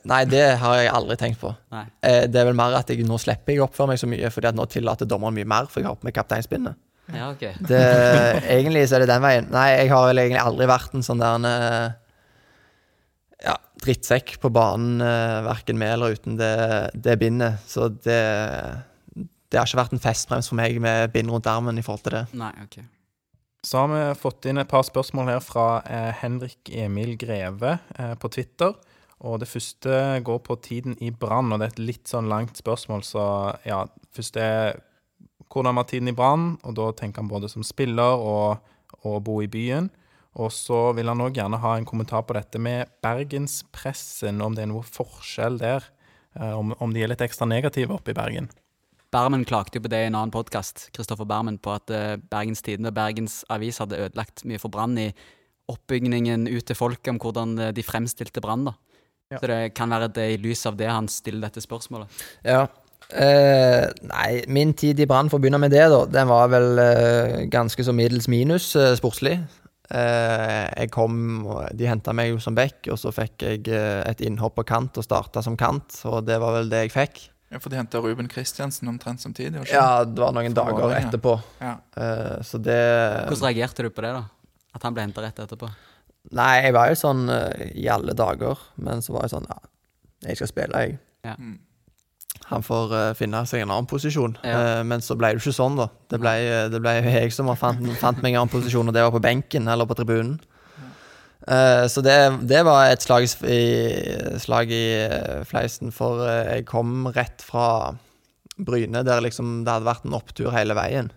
S2: nei, det har jeg aldri tenkt på.
S3: Nei.
S2: Eh, Det er vel mer at jeg nå slipper jeg å oppføre meg så mye, fordi at nå tillater dommeren mye mer, for jeg har på meg kapteinspinnet.
S3: Ja, ok.
S2: Det, egentlig så er det den veien. Nei, jeg har vel egentlig aldri vært en sånn der en, eh, ja, drittsekk på banen, eh, verken med eller uten det, det bindet. Så det det har ikke vært en festbrems for meg med bind rundt armen i forhold til det.
S3: Nei, ok.
S1: Så har vi fått inn et par spørsmål her fra eh, Henrik Emil Greve eh, på Twitter. Og det første går på tiden i Brann, og det er et litt sånn langt spørsmål, så ja Først er hvordan var tiden i Brann, og da tenker han både som spiller og, og bo i byen. Og så vil han òg gjerne ha en kommentar på dette med bergenspressen, om det er noe forskjell der. eh, Om, om de er litt ekstra negative oppe i Bergen.
S3: Bermen klagde jo på det i en annen podkast, Kristoffer Bermen, på at eh, Bergens Tidende og Bergens Avis hadde ødelagt mye for Brann i oppbygningen ut til folket om hvordan eh, de fremstilte Brann. da.
S1: Ja.
S3: Så det kan være det i lys av det han stiller dette spørsmålet.
S2: Ja. Eh, nei, min tid i Brann, for å begynne med det, da, den var vel uh, ganske så middels minus uh, sportslig. Eh, jeg kom, De henta meg jo som back, og så fikk jeg et innhopp på kant og starta som kant, og det var vel det jeg fikk.
S4: Ja, For de henta Ruben Kristiansen omtrent samtidig? ikke?
S2: Ja, det var noen
S4: For
S2: dager etterpå,
S4: ja.
S2: eh, så det
S3: Hvordan reagerte du på det, da? At han ble henta rett etterpå?
S2: Nei, jeg var jo sånn i alle dager, men så var jeg sånn Ja, jeg skal spille, jeg.
S3: Ja.
S4: Mm.
S2: Han får uh, finne seg en annen posisjon.
S3: Ja.
S2: Uh, men så ble det ikke sånn, da. Det ble, det ble jeg som fant, fant meg en annen posisjon, og det var på benken eller på tribunen. Uh, så det, det var et slag i, slag i eh, fleisen, for eh, jeg kom rett fra Bryne, der liksom det hadde vært en opptur hele veien.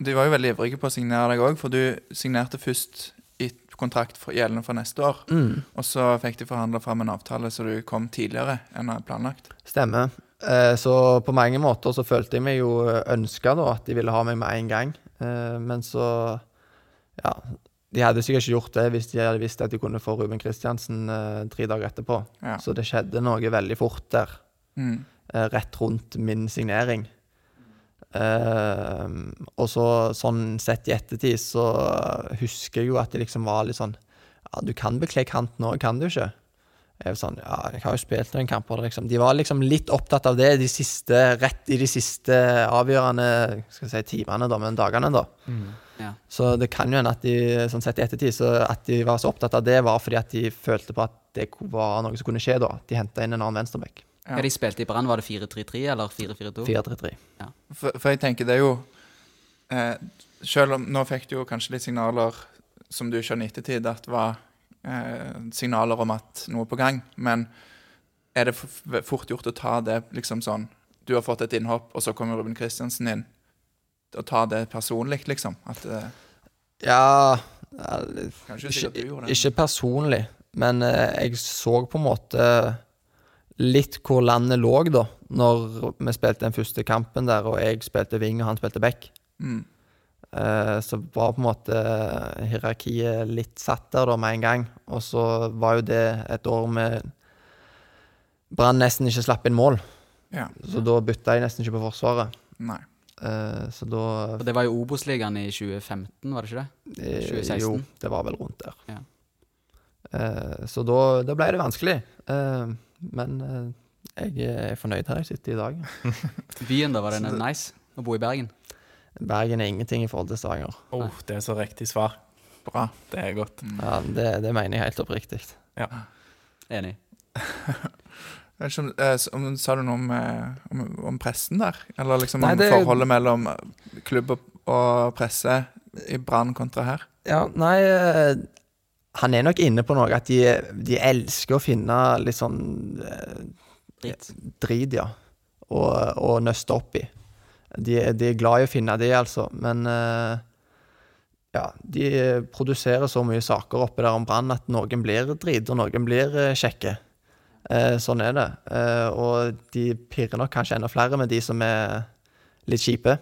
S4: De var jo veldig ivrige på å signere deg òg, for du signerte først kontrakt for, gjeldende for neste år. Og så fikk de forhandla fram en avtale så du kom tidligere enn planlagt.
S2: Stemmer. Eh, Så på mange måter så følte jeg meg jo ønska at de ville ha meg med en gang. Eh, Men så Ja. De hadde sikkert ikke gjort det hvis de hadde visst at de kunne få Ruben Kristiansen eh, tre dager etterpå.
S4: Ja.
S2: Så det skjedde noe veldig fort der,
S4: Mm.
S2: rett rundt min signering. Eh, og så sånn sett i ettertid så husker jeg jo at det liksom var litt sånn Ja, du kan bekle kant nå, kan du ikke? Jeg var sånn, ja, jeg har jo spilt noen kamper. Liksom. De var liksom litt opptatt av det de siste, rett i de siste avgjørende skal si, timene, da, men dagene. da.
S3: Ja.
S2: Så det kan jo hende at de sånn sett i ettertid, så at de var så opptatt av det, var fordi at de følte på at det var noe som kunne skje da. De henta inn en annen venstreback.
S4: Ja.
S3: Ja. de spilte i Brann, var det 4-3-3 eller 4-4-2?
S2: 4-3-3.
S4: For, for jeg tenker det er jo eh, Selv om nå fikk du jo kanskje litt signaler som du skjønner i ettertid at var eh, signaler om at noe er på gang, men er det fort gjort å ta det liksom sånn Du har fått et innhopp, og så kommer Ruben Kristiansen inn. Og ta det personlig, liksom. At eh,
S2: Ja,
S4: ikke.
S2: Ikke personlig, men eh, jeg så på en måte litt hvor landet lå, da, når vi spilte den første kampen der, og jeg spilte wing og han spilte back.
S4: Mm.
S2: Uh, så var på en måte hierarkiet litt satt der da med en gang. Og så var jo det et år med Brann nesten ikke slapp inn mål,
S4: Ja.
S2: så da bytta jeg nesten ikke på Forsvaret.
S4: Nei.
S2: Uh, så da
S3: Og det var jo Obos-ligaen i 2015, var det ikke det?
S2: eh,
S3: 2016.
S2: Jo, det var vel rundt der.
S3: Ja.
S2: Uh, så da, da ble det vanskelig. Eh, men eh, jeg er fornøyd her jeg sitter i dag.
S3: Byen, da, var det nice å bo i Bergen?
S2: Bergen er ingenting i forhold til Stavanger.
S1: Oh, det er så riktig svar.
S4: Bra.
S1: Det er godt.
S2: Ja, det, det mener jeg helt oppriktig.
S4: Ja. Enig. Om, eh, om, sa du noe om, eh, om, om pressen der? Eller liksom
S2: Nei,
S4: om forholdet mellom klubb og, presse i Brann kontra her?
S2: Ja, nei Han er nok inne på noe at de, de elsker å finne litt sånn eh,
S3: Dritt.
S2: drit, ja. Og, og nøste opp i. De, de er glad i å finne det, altså. Men eh, ja, de produserer så mye saker oppe der om Brann at noen blir drit, og noen blir eh, kjekke. Eh, sånn er det. Eh, og de pirrer nok kanskje enda flere med de som er litt kjipe.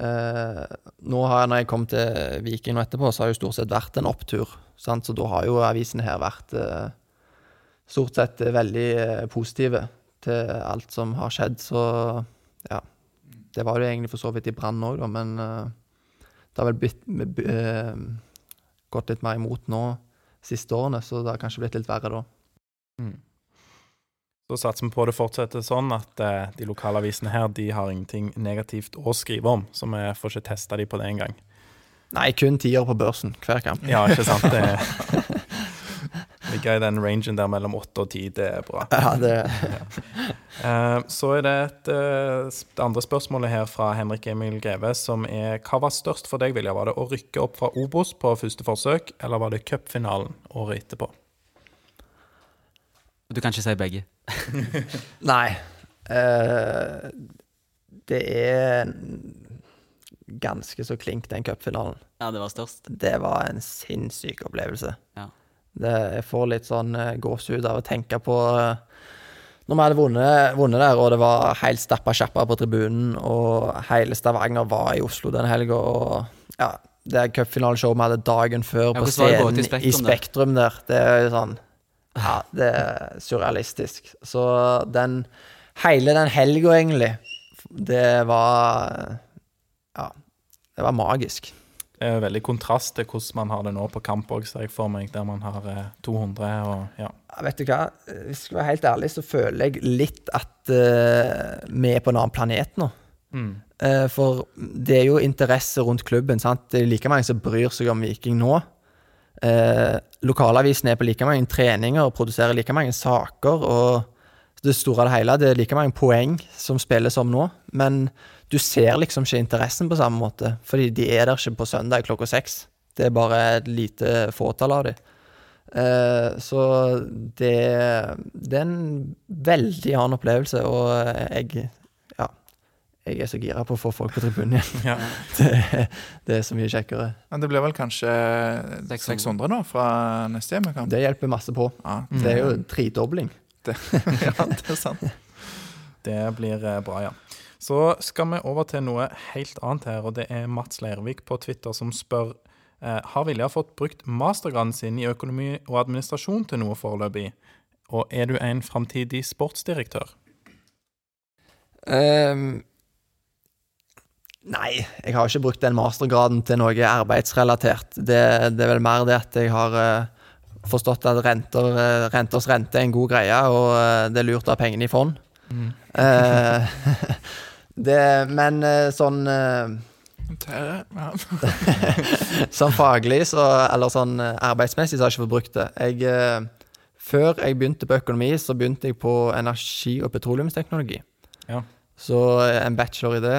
S2: Uh, nå har jeg, når jeg kom til Viking nå etterpå, så har det jo stort sett vært en opptur. Sant? Så da har jo avisene her vært eh, stort sett eh, veldig eh, positive til alt som har skjedd. Så ja. Det var det egentlig for så vidt i Brann òg, men det har vel blitt, gått litt mer imot nå siste årene, så det har kanskje blitt litt verre da.
S1: Mm. Så satser vi på det fortsetter sånn at eh, de lokale avisene her de har ingenting negativt å skrive om, så vi får ikke testa de på det engang.
S2: Nei, kun tier på børsen hver kamp.
S1: Ja, ikke sant? Det Ligge i den rangen der mellom åtte og ti, det er bra.
S2: Ja, det,
S1: ja. så er det et, eh, det andre spørsmålet her fra Henrik Emil Greve, som er Hva var størst for deg, Vilja? Var det å rykke opp fra Obos på første forsøk, eller var det cupfinalen året etterpå?
S3: Du kan ikke si begge.
S2: Nei. Uh, det er ganske så klink, den cupfinalen.
S3: Ja, det var størst.
S2: Det var en sinnssyk opplevelse.
S3: Ja.
S2: Det, jeg får litt sånn uh, gåsehud av å tenke på eh, når vi hadde vunnet, vunnet der, og det var helt stappa sjappa på tribunen, og hele Stavanger var i Oslo den helga, og ja Det cupfinaleshowet vi hadde dagen før
S3: Ja,
S2: på scenen
S3: i Spektrum
S2: der, det er sånn Ja, det er surrealistisk. Så den Hele den helga, egentlig, det var det var magisk.
S1: Det er veldig kontrast til hvordan man har det nå på kamp òg, ser jeg for meg, der man har eh, 200 og ja.
S2: Ja, Vet du hva, hvis jeg skal være helt ærlig, så føler jeg litt at uh, vi er på en annen planet nå.
S1: Mm.
S2: Uh, for det er jo interesse rundt klubben. sant? Det er like mange som bryr seg om Viking nå. Uh, lokalavisen er på like mange treninger og produserer like mange saker. og det store av det hele, det er like mange poeng som spilles om nå. Men du ser liksom ikke interessen på samme måte, fordi de er der ikke på søndag klokka seks. Det er bare et lite fåtall av dem. Eh, så det, det er en veldig annen opplevelse, og jeg Ja. Jeg er så gira på å få folk på tribunen igjen.
S1: Ja.
S2: Det, det er så mye kjekkere.
S4: Men det blir vel kanskje
S3: 600.
S4: 600 nå fra neste hjemmekamp?
S2: Det hjelper masse på.
S4: Ja,
S2: Det er jo tredobling.
S4: ja, det er sant.
S1: Det blir eh, bra, ja. Så skal vi over til noe helt annet her, og det er Mats Leirvik på Twitter som spør eh, Har Vilja fått brukt mastergraden sin i økonomi og administrasjon til noe foreløpig, og er du en framtidig sportsdirektør?
S2: Um, nei, jeg har ikke brukt den mastergraden til noe arbeidsrelatert. Det, det er vel mer det at jeg har eh, forstått at renter, eh, renters rente er en god greie, og eh, det er lurt å ha pengene i fond. Eh, det, men sånn
S4: Ja.
S2: Sånn faglig, så, eller sånn arbeidsmessig, så har jeg ikke fått brukt det. Jeg, før jeg begynte på økonomi, så begynte jeg på energi- og petroleumsteknologi.
S1: Ja.
S2: Så en bachelor i det.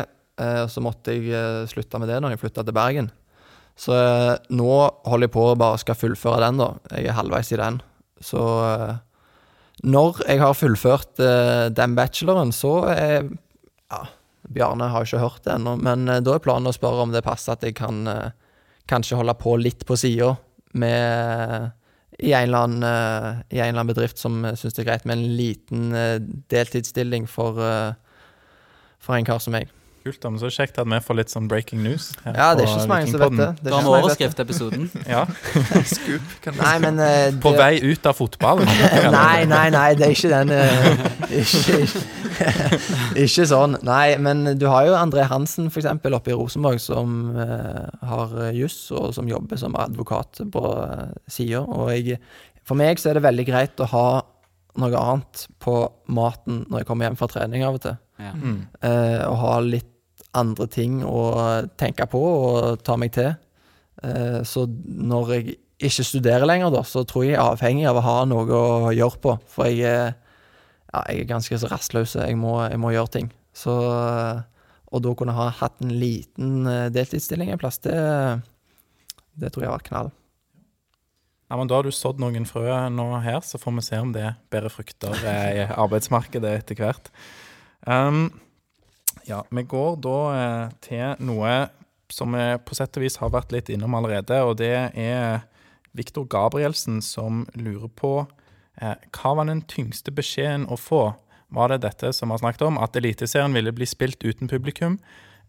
S2: Så måtte jeg slutte med det når jeg flytta til Bergen. Så eh, nå holder jeg på å bare skal fullføre den, da. Jeg er halvveis i den. Så eh, når jeg har fullført eh, den bacheloren, så er Ja, Bjarne har ikke hørt det ennå, men eh, da er planen å spørre om det passer at jeg kan eh, kanskje holde på litt på sida med i en, eller annen, I en eller annen bedrift som syns det er greit med en liten deltidsstilling for, for en kar som meg.
S1: Kult, da, men så kjekt at vi får litt sånn breaking news. her
S2: Ja, det er ikke så mange som vet det. Det
S3: Da har
S2: ikke
S3: vi
S2: så mange som vet det.
S3: overskrift episoden.
S1: Ja,
S4: Scoop. Kan
S2: Nei, men eh, det,
S1: På vei ut av fotball.
S2: Nei, nei, nei, det er ikke den uh, ikke, ikke sånn. Nei, men du har jo André Hansen, eksempel, oppe i Rosenborg, som uh, har juss, og som jobber som advokat på uh, sida. Og jeg, for meg så er det veldig greit å ha noe annet på maten når jeg kommer hjem fra trening av og til.
S3: Ja.
S1: Mm.
S2: Uh, og ha litt andre ting å tenke på og ta meg til. Eh, så når jeg ikke studerer lenger, da, så tror jeg jeg er avhengig av å ha noe å gjøre på. For jeg er, ja, jeg er ganske så rastløs. Jeg jeg må gjøre ting. Så, og da kunne ha hatt en liten eh, deltidsstilling en plass, det, det tror jeg var knall.
S1: Ja, men Da har du sådd noen frø nå her, så får vi se om det bærer frukter eh, i arbeidsmarkedet etter hvert. Um, ja, vi går da eh, til noe som vi på sett og vis har vært litt innom allerede, og det er Viktor Gabrielsen som lurer på eh, hva var den tyngste beskjeden å få? Var det dette som vi har snakket om, at Eliteserien ville bli spilt uten publikum,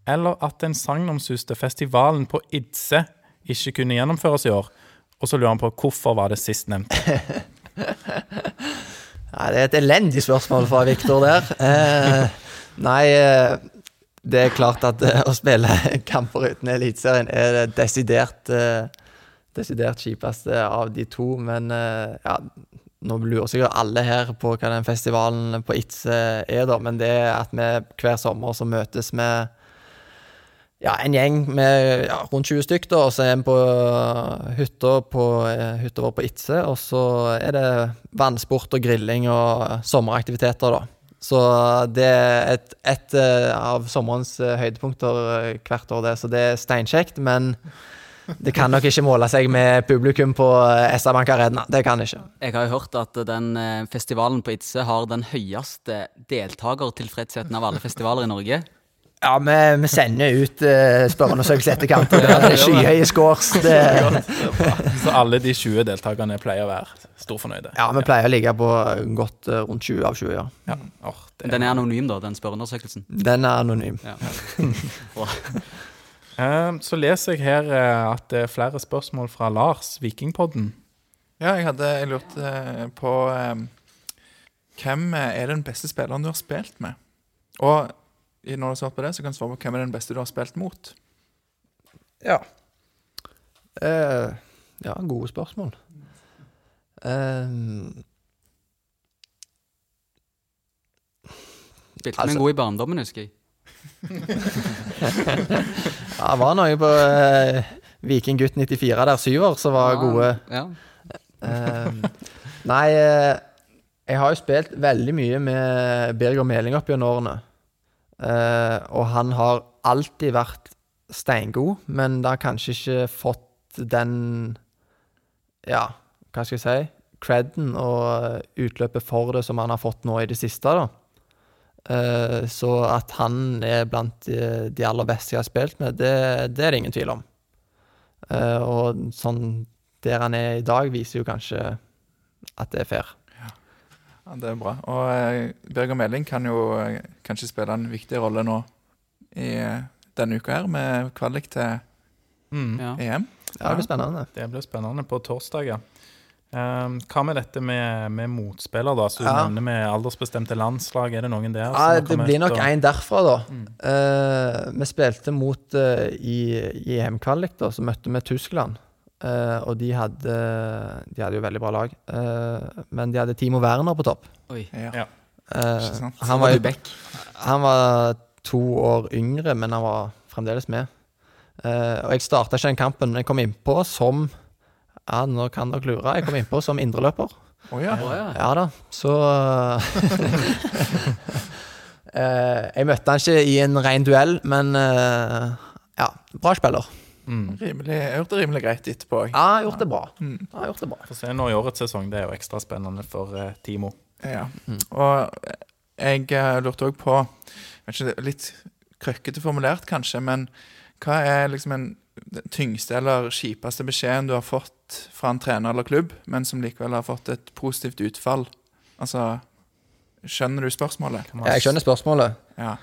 S1: eller at den sagnomsuste festivalen på Idse ikke kunne gjennomføres i år? Og så lurer han på hvorfor var det sistnevnte.
S2: Nei, det er et elendig spørsmål fra Viktor der. Eh, nei, eh, det er klart at eh, å spille kamper uten Eliteserien er det desidert, eh, desidert kjipeste av de to. Men ja, nå lurer sikkert alle her på hva den festivalen på Itse er, da. Men det er at vi hver sommer så møtes med ja, en gjeng med ja, rundt 20 stykk, da, og så er vi på hytta vår på Itse. og så er det vannsport og grilling og sommeraktiviteter, da. Så det er et, et eh, av sommerens eh, høydepunkter eh, hvert år, det. Så det er steinkjekt, men det kan nok ikke måle seg med publikum på eh, SR-Bank Arena. Det kan ikke.
S3: Jeg har jo hørt at den festivalen på Itse har den høyeste deltakertilfredsheten av alle festivaler i Norge.
S2: Ja, vi, vi sender ut uh, spørreundersøkelse i etterkant. og Det er skyhøye scores. Det,
S1: Så alle de 20 deltakerne pleier å være storfornøyde.
S2: ja, vi pleier å ligge på godt uh, rundt 20 av 20, ja.
S1: Ja. Åh, det
S3: Den er anonym, da, den spørreundersøkelsen.
S2: Den er anonym.
S3: Ja.
S1: Eh, Så leser jeg her at det er flere spørsmål fra Lars, Vikingpodden.
S4: Ja, jeg hadde lurt på eh, Hvem er den beste spilleren du har spilt med? Og når du har svart på det, så kan du svare på hvem er den beste du har spilt mot.
S2: Ja. Eh, ja, gode spørsmål. Eh,
S3: Spilte
S2: Altså-
S3: vi en god i barndommen, husker jeg.
S2: ja, det var noe på eh, Viking gutt 94 der, syver, som var gode.
S3: Ja.
S2: Eh, nei, eh, jeg har jo spilt veldig mye med Birger Meling opp gjennom årene. Eh, og han har alltid vært steingod, men det har kanskje ikke fått den Ja, hva skal jeg si? Creden og utløpet for det som han har fått nå i det siste, da. Uh, så at han er blant de, de aller beste jeg har spilt med, det, det er det ingen tvil om. Uh, og sånn der han er i dag, viser jo kanskje at det er fair.
S4: Ja, Det er bra. Og eh, Birger Meling kan jo eh, kanskje spille en viktig rolle nå i eh, denne uka her, med kvalik til
S1: Mm.
S3: Ja.
S4: EM.
S2: Ja, det blir spennende.
S1: Det blir spennende på torsdag, ja. Eh, hva med dette med, med motspiller, da? Så du
S2: Ja.
S1: nevner med aldersbestemte landslag. Er det noen der? som
S2: Ja,
S1: har
S2: det
S1: kommet
S2: blir nok
S1: og-
S2: en derfra, da.
S1: Mm.
S2: Eh, vi spilte mot eh, i, i EM-kvalik, da, så møtte vi Tyskland. Eh, og de hadde, de hadde jo veldig bra lag. Eh, men de hadde Timo Werner på topp.
S3: Oi.
S4: Ja.
S1: Ja.
S2: Eh, han,
S3: Var
S2: jo, han var to år yngre, men han var fremdeles med. Eh, og jeg starta ikke den kampen, men jeg kom innpå som Ja, nå kan dere lure. Jeg kom innpå som indreløper.
S4: Oh, ja.
S3: Oh, ja.
S2: Ja da, så eh, Jeg møtte han ikke i en ren duell, men ja, bra spiller.
S1: Mm.
S4: Rimelig, jeg hørte rimelig greit etterpå. jeg.
S2: Ja, har gjort det bra.
S4: Mm.
S2: Ja, har gjort det bra.
S1: Få se nå i årets sesong. Det er jo ekstra spennende for eh, Timo.
S4: Ja.
S2: Mm.
S4: Og jeg eh, lurte òg på ikke, Litt krøkkete formulert, kanskje, men hva er liksom en den tyngste eller kjipeste beskjeden du har fått fra en trener eller klubb, men som likevel har fått et positivt utfall? Altså Skjønner du spørsmålet?
S2: Jeg skjønner spørsmålet,
S4: Ja.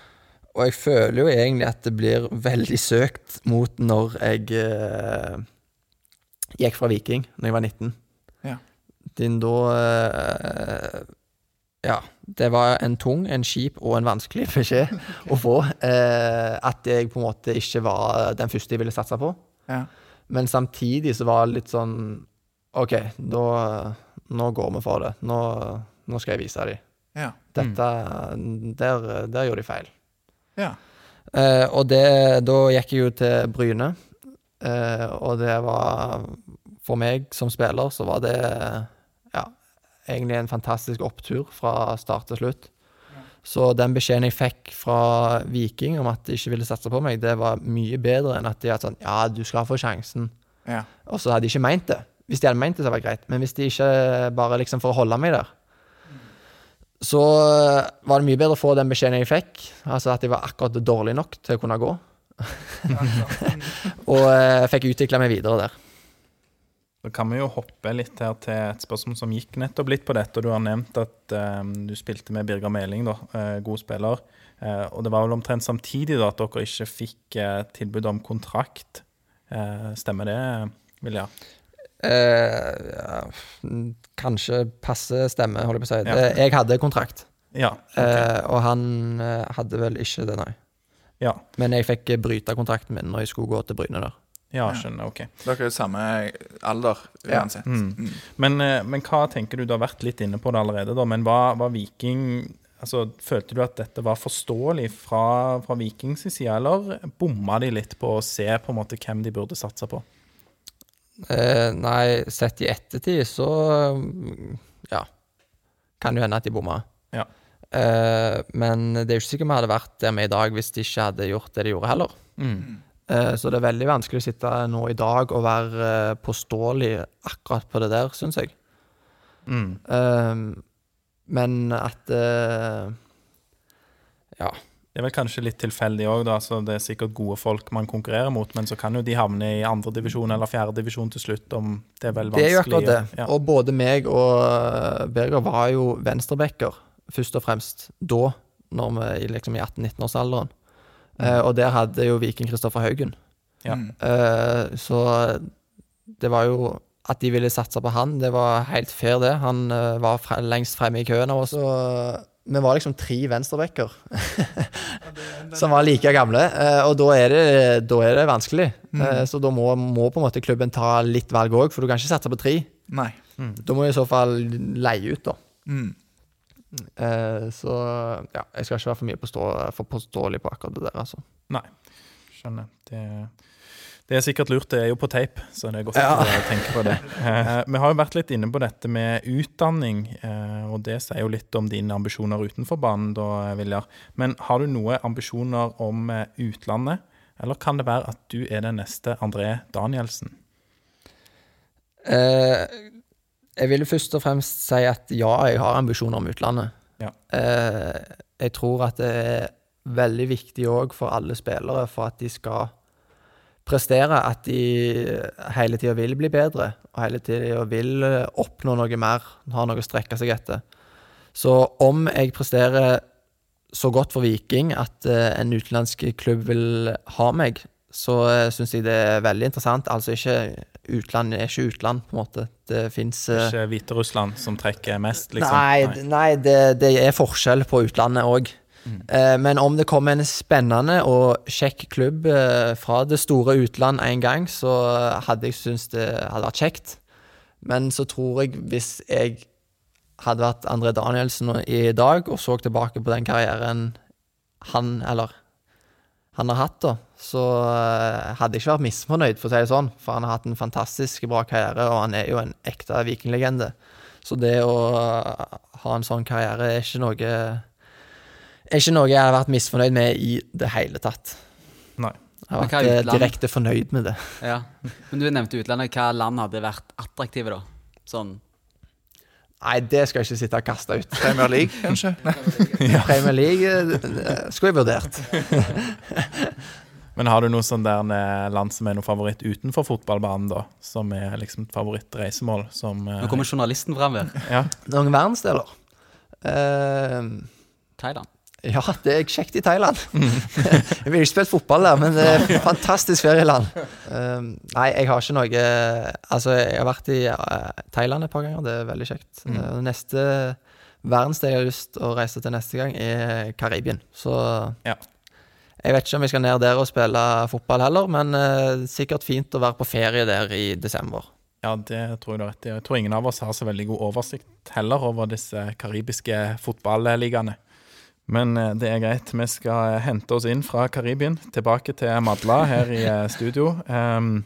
S2: Og jeg føler jo egentlig at det blir veldig søkt mot når jeg eh, gikk fra Viking når jeg var 19.
S4: Ja.
S2: Din da eh, Ja, det var en tung, en kjip og en vanskelig beskjed å få. Eh, at jeg på en måte ikke var den første jeg ville satse på.
S4: Ja.
S2: Men samtidig så var det litt sånn OK, da Nå går vi for det. Nå, nå skal jeg vise dem.
S4: Ja.
S2: Dette der, der gjorde de feil.
S4: Ja.
S2: Eh, og det, da gikk jeg jo til Bryne, eh, og det var For meg som spiller så var det ja, egentlig en fantastisk opptur fra start til slutt. Så den beskjeden jeg fikk fra Viking om at de ikke ville satse på meg, det var mye bedre enn at de hadde sånn Ja, du skal få sjansen.
S4: ja.
S2: Og så hadde de ikke meint det. Hvis de hadde meint det, så var det greit. Men hvis de ikke bare liksom for å holde meg der, så eh, var det mye bedre å få den beskjeden jeg fikk. Altså at jeg var akkurat dårlig nok til å kunne gå. og jeg fikk utvikla meg videre der.
S1: Da kan vi jo hoppe litt her til et spørsmål som gikk nettopp litt på dette. og Du har nevnt at eh, du spilte med Birger Meling, da, uh, god spiller. Uh, og det var vel omtrent samtidig da at dere ikke fikk eh, tilbud om kontrakt. Eh, stemmer det, Vilja?
S2: Eh, ja, kanskje passe stemme, holder jeg på å si.
S1: Ja.
S2: Det, jeg hadde kontrakt,
S1: Ja.
S2: eh, og han eh, hadde vel ikke det, nei.
S1: ja.
S2: Men jeg fikk eh, bryte kontrakten min når jeg skulle gå til Bryne der.
S1: Ja, skjønner. Ok.
S4: Dere er jo samme alder
S2: Ja.
S4: uansett.
S1: Mm.
S4: Mm.
S1: Men, eh, men hva tenker du, du har vært litt inne på det allerede, da, men var, var Viking altså, Følte du at dette var forståelig fra, fra Vikings side, eller bomma de litt på å se på en måte hvem de burde satse på?
S2: Eh, nei, sett i ettertid så Ja. Kan jo hende at de bomma.
S1: Ja.
S2: Eh, men det er jo ikke sikkert vi hadde vært der vi er i dag hvis de ikke hadde gjort det de gjorde, heller.
S1: Mm.
S2: Eh, så det er veldig vanskelig å sitte nå i dag og være eh, påståelig akkurat på det der, syns jeg.
S1: Mm.
S2: Eh, men at eh, Ja.
S1: Det er vel kanskje litt tilfeldig òg, da. Så det er sikkert gode folk man konkurrerer mot, men så kan jo de havne i andredivisjon eller fjerdedivisjon til slutt, om det er vel vanskelig.
S2: Det er jo akkurat det.
S1: Ja.
S2: Og både meg og Berger var jo venstrebacker, først og fremst da, når vi liksom i 18-19-årsalderen. Eh, og der hadde jo Viking Kristoffer Haugen.
S1: Ja.
S4: Mm.
S2: Eh, så det var jo At de ville satse på han, det var helt fair, det. Han eh, var fre lengst fremme i køen av oss. Og vi var liksom tre venstrebacker som var like gamle, eh, og da er det, da er det vanskelig. Mm. så da må, må på en måte klubben ta litt valg òg, for du kan ikke satse på tre.
S4: Nei.
S2: Da må du i så fall leie ut, da.
S4: Mm.
S2: Eh, så ja, jeg skal ikke være for mye påståelig på akkurat det der, altså.
S1: Nei, Skjønner. Det, det er sikkert lurt. Det er jo på tape, så det er godt
S2: Ja.
S1: å tenke på det. Eh, vi har jo vært litt inne på dette med utdanning, eh, og det sier jo litt om dine ambisjoner utenfor banen, da, Viljar. Men har du noen ambisjoner om eh, utlandet, eller kan det være at du er den neste André Danielsen?
S2: Eh, jeg vil først og fremst si at ja, jeg har ambisjoner om utlandet.
S1: Ja.
S2: Eh, jeg tror at det er veldig viktig òg for alle spillere for at de skal prestere, at de hele tida vil bli bedre, og hele tida vil eh, oppnå noe mer, ha noe å strekke seg etter. Så om jeg presterer så godt for Viking at eh, en utenlandsk klubb vil ha meg, så uh, syns jeg det er veldig interessant. Altså ikke utland er ikke utland, på en måte. Det fins
S1: Ikke Hviterussland som trekker mest, liksom?
S2: Nei, nei det, det er forskjell på utlandet òg. Men om det kommer en spennende og kjekk klubb eh, fra det store utland en gang, så hadde jeg syntes det hadde vært kjekt. Men så tror jeg, hvis jeg hadde vært André Danielsen i dag og så tilbake på den karrieren han, eller han har hatt, da, så eh, hadde jeg ikke vært misfornøyd, for å si det sånn. For han har hatt en fantastisk bra karriere, og han er jo en ekte vikinglegende. Så det å ha en sånn karriere er ikke noe er ikke noe jeg har vært misfornøyd med i det hele tatt.
S1: Nei.
S2: Jeg har vært eh,
S3: utland?
S2: direkte fornøyd med det.
S3: Ja. Men du nevnte utlandet. Hva land hadde vært attraktive, da? Sånn
S2: Nei, det skal jeg ikke sitte og kaste ut.
S4: Premier League, kanskje?
S2: Premier League eh, skulle jeg vurdert.
S1: Men har du noe sånn der eh, land som er noe favoritt utenfor fotballbanen, da? Som er liksom et favorittreisemål? Som eh,
S3: Nå kommer journalisten fram her.
S1: Ja.
S2: Noen verdensdeler? Uh,
S3: Thailand.
S2: Ja, det er kjekt i Thailand. jeg ville ikke spilt fotball der, men det er et fantastisk ferieland. Eh, nei, jeg har ikke noe Altså, jeg har vært i eh, Thailand et par ganger, det er veldig kjekt.
S1: Mm.
S2: Eh, neste verdensdel jeg har lyst til å reise til neste gang, er Karibien. Så
S1: Ja.
S2: jeg vet ikke om jeg skal ned der og spille fotball heller, men uh, sikkert fint å være på ferie der i desember.
S1: Ja, det tror jeg du har rett i. Jeg tror ingen av oss har så veldig god oversikt heller over disse karibiske fotballigaene. Men eh, det er greit. Vi skal eh, hente oss inn fra Karibien, tilbake til Madla her i eh, studio. Um,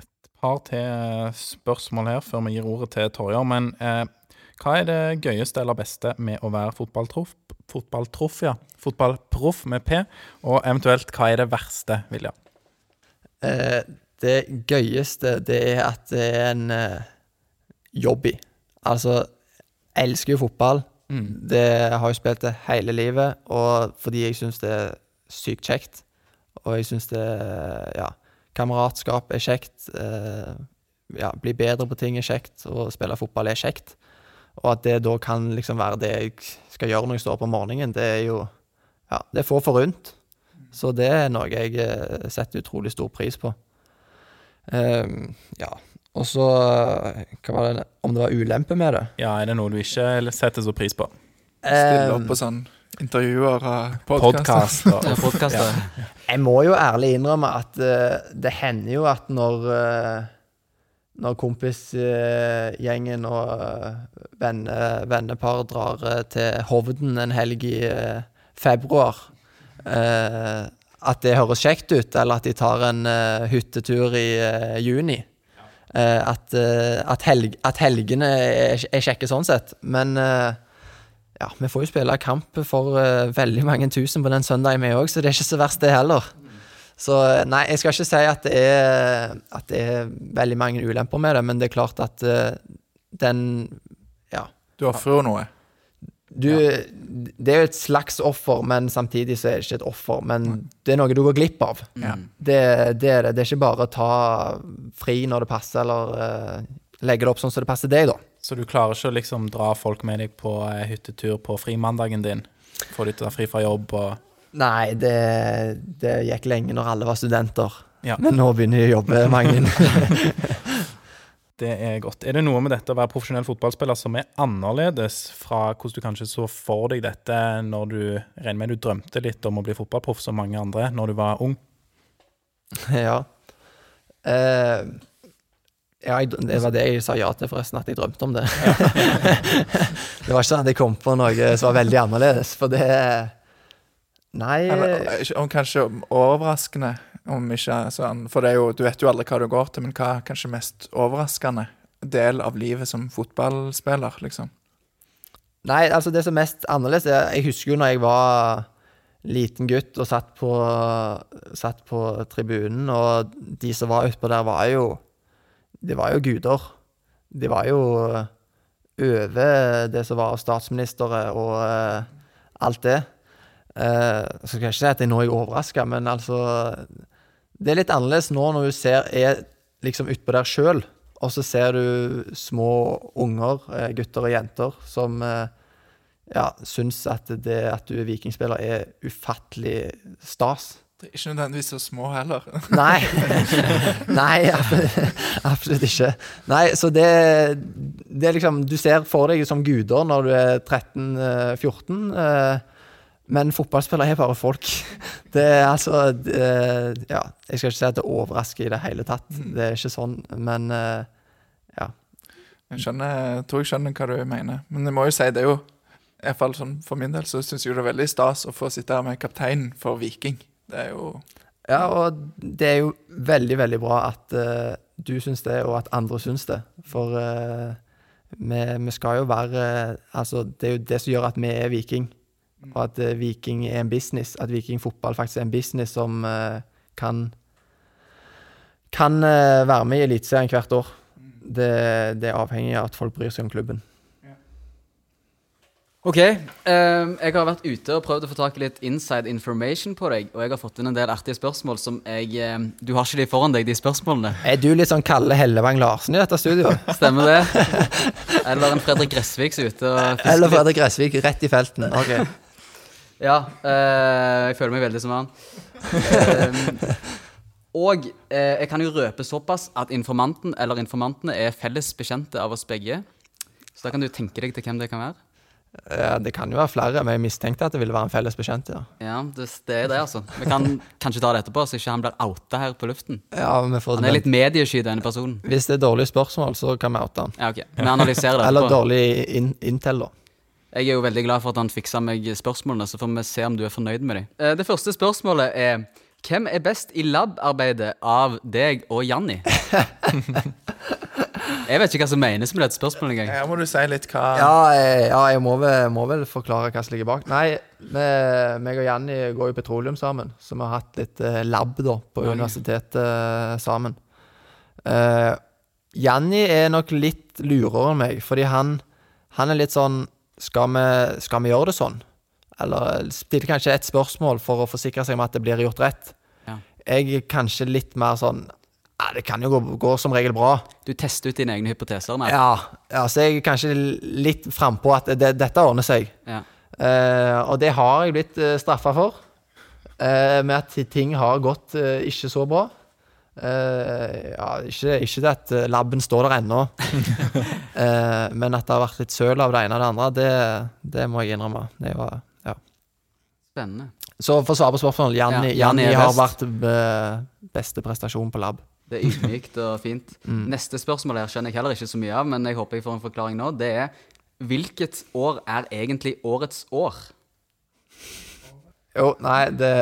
S1: et par til spørsmål her før vi gir ordet til Torjer. Men uh, hva er det gøyeste eller beste med å være fotballtroff? Fotballtroff, ja. Fotballproff med P. Og eventuelt, hva er det verste, Vilja?
S2: Uh, det gøyeste, det er at det er en uh, jobby. Altså, jeg elsker jo fotball. Det har jeg spilt det hele livet, og fordi jeg syns det er sykt kjekt. Og jeg syns det Ja, kameratskap er kjekt. Eh, ja, bli bedre på ting er kjekt, og spille fotball er kjekt. Og at det da kan liksom være det jeg skal gjøre når jeg står opp om morgenen, det er jo Ja, det er få forunt. Så det er noe jeg eh, setter utrolig stor pris på. Ehm, ja. Og så eh, Hva var det Om det var ulempe med det?
S1: Ja, er det noe du ikke setter så pris på?
S4: Stille opp på sånn intervjuer og podkaster.
S1: Podkast og
S3: Ja.
S2: Jeg må jo ærlig innrømme at uh, det hender jo at når uh, når kompisgjengen og uh, venne, vennepar drar til Hovden en helg i februar eh, At det høres kjekt ut, eller at de tar en hyttetur i juni. Eh, at, eh, at, helg, at helgene er, kjekke sånn sett. Men eh, ja, vi får jo spille kamp for veldig mange tusen på den søndagen, vi òg, så det er ikke så verst, det heller. Så nei, jeg skal ikke si at det er, at det er veldig mange ulemper med det, men det er klart at den Ja.
S4: Du ofrer jo noe.
S2: Du, Det er jo et slags offer, men samtidig så er det ikke et offer. Men det er noe du går glipp av.
S4: Ja.
S2: Det, det er det. Det er ikke bare å ta fri når det passer, eller uh, legge det opp sånn som det passer deg, da.
S1: Så du klarer ikke å liksom dra folk med deg på uh, hyttetur på frimandagen din? Få de til å ta fri fra jobb og
S2: Nei, det, det gikk lenge når alle var studenter.
S1: Ja.
S2: Men nå begynner jeg å jobbe, mange.
S1: Det er godt. Er det noe med dette å være profesjonell fotballspiller som er annerledes fra hvordan du kanskje så for deg dette når du regner med du drømte litt om å bli fotballproff som mange andre når du var ung?
S2: ja. Eh, ja, jeg, det var det jeg sa ja til, forresten, at jeg drømte om det. det var ikke sånn at jeg kom på noe som var veldig annerledes, for det Nei
S4: Eller eh, kanskje overraskende, om ikke sånn For det jo, du vet jo aldri hva du går til, men hva er kanskje mest overraskende del av livet som fotballspiller, liksom?
S2: Nei, altså det som er mest annerledes er, Jeg husker jo når jeg var liten gutt og satt på, satt på tribunen, og de som var utpå der, var jo Det var jo guder. De var jo over det som var statsministre og eh, alt det. Eh, så skal jeg ikke si at jeg nå er overraska, men altså Det er litt annerledes nå når du ser er liksom utpå der sjøl, og så ser du små unger, eh, gutter og jenter, som eh, ja, syns at det at du er vikingspiller, er ufattelig stas.
S4: Det er ikke nødvendigvis så små heller.
S2: Nei. Nei, absolutt, absolutt ikke. Nei, så det, det er liksom Du ser for deg som guder når du er 13-14. Eh, men fotballspillere er bare folk. Det er altså det, Ja, jeg skal ikke si at det overrasker i det hele tatt. Det er ikke sånn, men eh, ja.
S4: Jeg skjønner, jeg tror jeg skjønner hva du mener. Men jeg må jo si det jo i hvert fall sånn For min del så syns jeg det er veldig stas å få sitte her med kapteinen for Viking. Det er jo
S2: Ja, og det er jo veldig, veldig bra at uh, du syns det, og at andre syns det. For uh, vi, vi skal jo være Altså, det er jo det som gjør at vi er Viking. Og at eh, Viking er en business. At Viking fotball faktisk er en business som eh, kan Kan eh, være med i Eliteserien hvert år. Det, det er avhengig av at folk bryr seg om klubben.
S3: Ok, Um, jeg har vært ute og prøvd å få tak i litt inside information på deg, og jeg har fått inn en del artige spørsmål som jeg um, Du har ikke de foran deg, de spørsmålene?
S2: Er du litt sånn Kalle Hellevang Larsen i dette studioet?
S3: Stemmer det? Eller en Fredrik Gressvik som er ute og fisker
S2: Eller? Fredrik Gressvik rett i felten? Ok.
S3: Ja, eh, jeg føler meg veldig som han. Ehm, og eh, jeg kan jo røpe såpass at informanten eller informantene er felles bekjente av oss begge. Så da kan du tenke deg til hvem det kan være.
S2: Ja, det kan jo være flere, men jeg mistenkte at det ville være en felles bekjent. Ja,
S3: Ja, det, det er det, altså. Vi kan kanskje ta det etterpå, så ikke han blir outa her på luften.
S2: ja vi får det.
S3: Han er litt mediesky, denne personen.
S2: Hvis det er dårlige spørsmål, så kan vi oute han.
S3: Ja, ok. Vi analyserer det
S2: Eller dårlig in intel, da.
S3: Jeg er jo veldig glad for at han fiksa meg spørsmålene, så får vi se om du er fornøyd med dem. Eh, Det første spørsmålet er hvem er best i lab-arbeidet av deg og Janni? Jeg vet ikke hva som menes med dette spørsmålet engang.
S4: Ja, må du si litt hva
S2: Ja, jeg, ja jeg må vel, må vel forklare hva som ligger bak. Nei, vi, meg og Janni går jo petroleum sammen, så vi har hatt litt eh, lab da, på universitetet eh, sammen. Uh, Janni er nok litt lurere enn meg, fordi han, han er litt sånn skal vi, skal vi gjøre det sånn? Eller stille kanskje et spørsmål for å forsikre seg om at det blir gjort rett.
S3: Ja.
S2: Jeg er kanskje litt mer sånn ja, Det kan jo gå, gå som regel bra.
S3: Du tester ut dine egne hypoteser. Nei.
S2: Ja, ja, så jeg er kanskje litt frampå at det, dette ordner seg.
S3: Ja.
S2: Eh, og det har jeg blitt uh, straffa for. eh, med at ting har gått eh, ikke så bra. Eh, ja, ikke, ikke det at eh, laben står der ennå, uh, men at det har vært litt søl av det ene og det andre, det, det må jeg innrømme. Det var, ja.
S3: Spennende.
S2: Så for å svare på spørsmålet, Janni,
S3: Ja, Janni
S2: har vært beste prestasjon på lab.
S3: Det er ydmykt og fint. Neste spørsmål her skjønner jeg heller ikke så mye av, men jeg håper jeg får en forklaring nå. Det er hvilket år er egentlig årets år?
S2: Jo, nei, det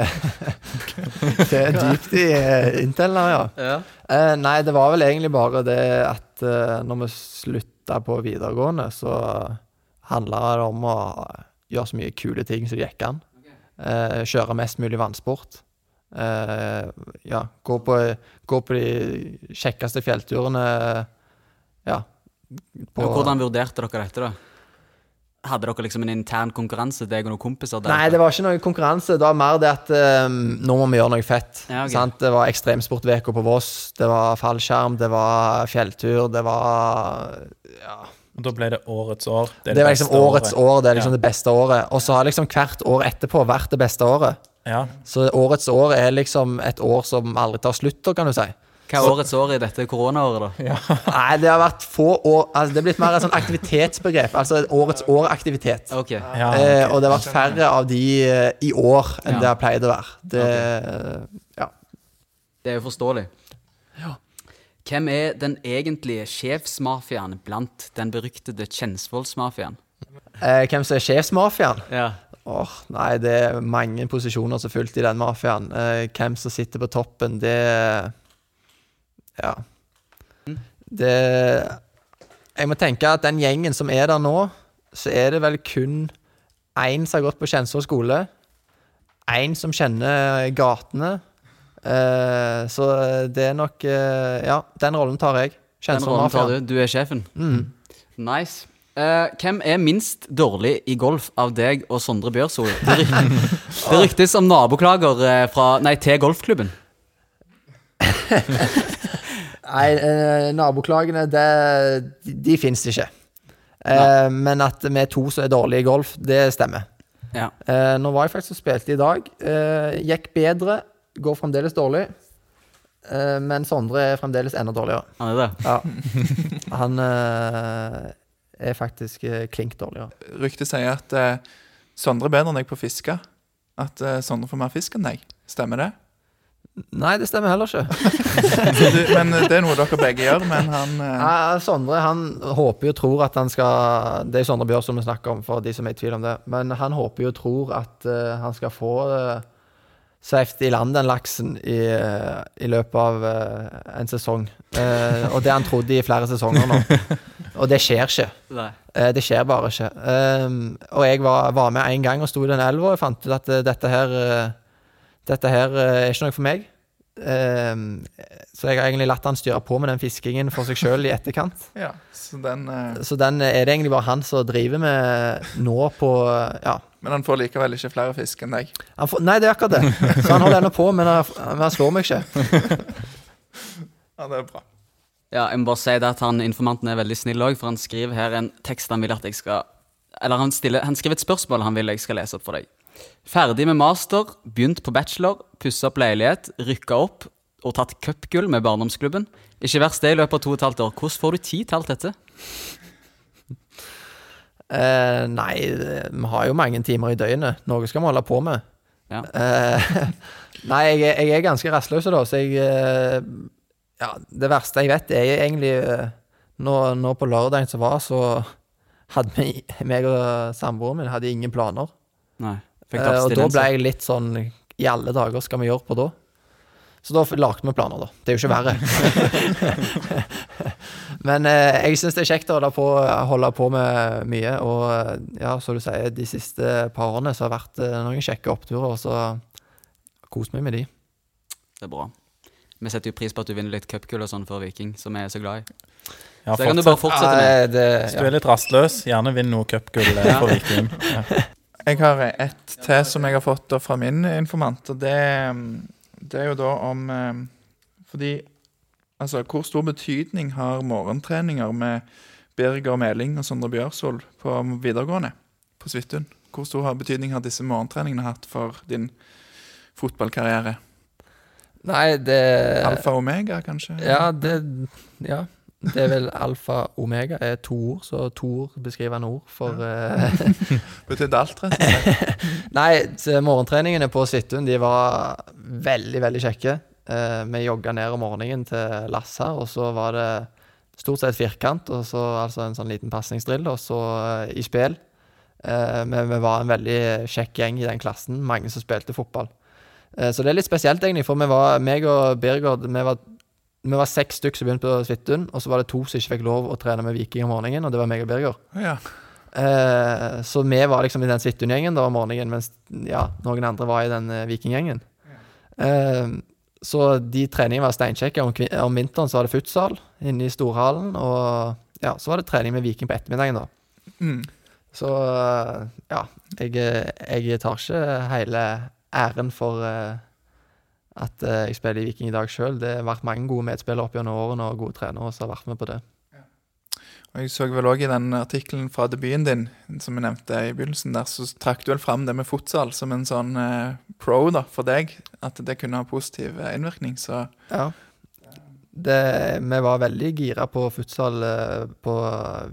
S2: Det er dypt i uh, Intel her, ja.
S3: Ja.
S2: Eh, nei, det var vel egentlig bare det at eh, når vi slutta på videregående, så handla det om å gjøre så mye kule ting som det gikk an. Eh, kjøre mest mulig vannsport. Eh, ja, gå på, gå på de kjekkeste fjellturene. Ja.
S3: På, Hvordan vurderte dere dette, da? Hadde dere liksom en intern konkurranse, deg og noen kompiser? der?
S2: Nei, det var ikke noen konkurranse. Det var mer det at um, nå må vi gjøre noe fett.
S3: Ja, okay.
S2: sant? Det var ekstremsportveka på Voss, det var fallskjerm, det var fjelltur, det var ja.
S1: Og da ble det årets år.
S2: Det, var liksom
S1: beste
S2: årets
S1: året.
S2: år, det er liksom
S1: Ja.
S2: det beste året. Og så har liksom hvert år etterpå vært det beste året.
S1: Ja.
S2: Så årets år er liksom et år som aldri tar slutt, kan du si.
S3: Hva er årets år i dette koronaåret, da?
S2: Nei, det har vært få år altså, Det er blitt mer et sånn aktivitetsbegrep. Altså årets år-aktivitet.
S3: Okay.
S1: Ja.
S2: Eh, og det har vært færre av de eh, i år enn
S3: Ja.
S2: det har pleid å være. Det, ja.
S3: Det er jo forståelig. Hvem er den egentlige sjefsmafiaen blant den beryktede Kjensvollsmafiaen?
S2: eh, hvem som er sjefsmafiaen?
S3: Ja.
S2: Åh, nei, det er mange posisjoner som er fulgt i den mafiaen. Eh, hvem som sitter på toppen, det Ja. Det Jeg må tenke at den gjengen som er der nå, så er det vel kun én som har gått på Kjensvoll skole. Én som kjenner gatene. Eh, så det er nok eh, Ja, den rollen tar jeg.
S3: Den rollen tar
S2: Kjensvoll-mafiaen.
S3: du. Du er sjefen.
S2: Mm.
S3: Nice. Eh, hvem er minst dårlig i golf av deg og Sondre Bjørsol? Det, ryk det ryktes om naboklager eh, fra, nei, til golfklubben.
S2: Nei, eh, naboklagene, det, de, de fins ikke. Eh, men at vi er to som er dårlige i golf, det stemmer.
S3: Ja.
S2: Eh, nå var jeg faktisk og spilte i dag. Eh, gikk bedre, går fremdeles dårlig. Eh, men Sondre er fremdeles enda dårligere.
S3: Han er det.
S2: Ja. Han eh, er faktisk eh, klink dårligere.
S4: Ryktet sier at eh, Sondre er bedre enn deg på å fiske. At eh, Sondre får mer fisk enn deg. Stemmer det?
S2: Nei, det stemmer heller ikke.
S4: Du, men eh, Det er noe dere begge gjør, men han eh,
S2: Sondre han håper jo og tror at han skal Det er Sondre Bjørsson vi snakker om, for de som er i tvil om det. Men han håper jo og tror at uh, han skal få uh, safe i land den laksen i, uh, i løpet av uh, en sesong. Eh, og det han trodde i flere sesonger nå. Og det skjer ikke.
S3: Nei.
S2: Eh, det skjer bare ikke. Um, og jeg var, var med en gang og sto i den elva og fant ut at dette her Dette her eh, er ikke noe for meg. Um, så jeg har egentlig latt han styre på med den fiskingen for seg sjøl i etterkant.
S4: Ja, så den eh,
S2: Så den er det egentlig bare han som driver med nå på Ja.
S4: Men han får likevel ikke flere fisk enn deg.
S2: Han får, nei, det er akkurat det. Så han holder ennå på, men han, men han slår meg ikke.
S4: Ja, det er bra.
S3: Ja, jeg må bare si det at han, Informanten er veldig snill òg, for han skriver her en tekst han vil at jeg skal Eller han, stiller, han skriver et spørsmål han vil jeg skal lese opp for deg. Ferdig med master, begynt på bachelor, pussa opp leilighet, rykka opp og tatt cupgull med barndomsklubben. Ikke verst det i løpet av to og et halvt år. Hvordan får du tid til alt dette?
S2: Uh, nei, vi har jo mange timer i døgnet. Noe skal vi holde på med.
S3: Ja.
S2: Uh, nei, jeg, jeg er ganske rastløs, da, så jeg uh, Ja, det verste jeg vet, er egentlig nå, nå på lørdagen som var, så hadde vi, meg og samboeren min hadde ingen planer.
S3: Nei. Fikk
S2: Eh, og da ble jeg litt sånn I alle dager skal vi gjøre på da? Så da lagde vi planer, da. Det er jo ikke verre. Men eh, jeg syns det er kjekt å holde på, holde på med mye. Og eh, ja, som du sier, de siste par årene så har det vært eh, noen kjekke oppturer, og så kos meg med de.
S3: Det er bra. Vi setter jo pris på at du vinner litt cupgull og sånn for Viking, som vi er så glad i.
S1: Ja,
S3: Så det kan du bare fortsette med.
S2: Ja, det,
S1: Hvis du er litt rastløs, gjerne vinn noe cupgull for Viking. Ja.
S4: Jeg har et til som jeg har fått fra min informant, og det, det er jo da om eh, Fordi Altså, hvor stor betydning har morgentreninger med Birger Meling og Sondre Bjørsvold på videregående på Svithun? Hvor stor har betydning har disse morgentreningene hatt for din fotballkarriere?
S2: Nei, det
S4: Alfa og omega, kanskje?
S2: Ja, det Ja. Det er vel alfa omega er to ord, så to ord beskrivende ord for eh,
S4: Betydde alt, rett og slett?
S2: Nei, morgentreningene på Svithun de var veldig, veldig kjekke. Eh, vi jogga ned om morgenen til Lass her, og så var det stort sett firkant, og så altså en sånn liten pasningsdrill, og så eh, i spill. Men vi var en veldig kjekk gjeng i den klassen, mange som spilte fotball. Så det er litt spesielt, egentlig, for vi var, meg og Birgård vi var, vi var seks stykker som begynte på Svithun, og så var det to som ikke fikk lov å trene med Viking om morgenen, og det var meg og Birger.
S4: Ja.
S2: Eh, så vi var liksom i den Svithun-gjengen om morgenen, mens ja, noen andre var i den eh, Viking-gjengen. Eh, så de treningene var steinkjekke. Om, om vinteren så var det futsal inne i storhallen, og ja, så var det trening med Viking på ettermiddagen, da.
S4: Mm.
S2: Så eh, ja, jeg, jeg tar ikke hele æren for eh, at eh, jeg spiller i Viking i dag sjøl. Det har vært mange gode medspillere opp gjennom årene og gode trenere som har vært med på det.
S4: Og Jeg så vel òg i den artikkelen fra debuten din, som jeg nevnte i begynnelsen, der, så trakk du vel fram det med futsal som en sånn eh, pro da, for deg. At det kunne ha positiv eh, innvirkning. Så
S2: Ja. Det, vi var veldig gira på futsal eh, på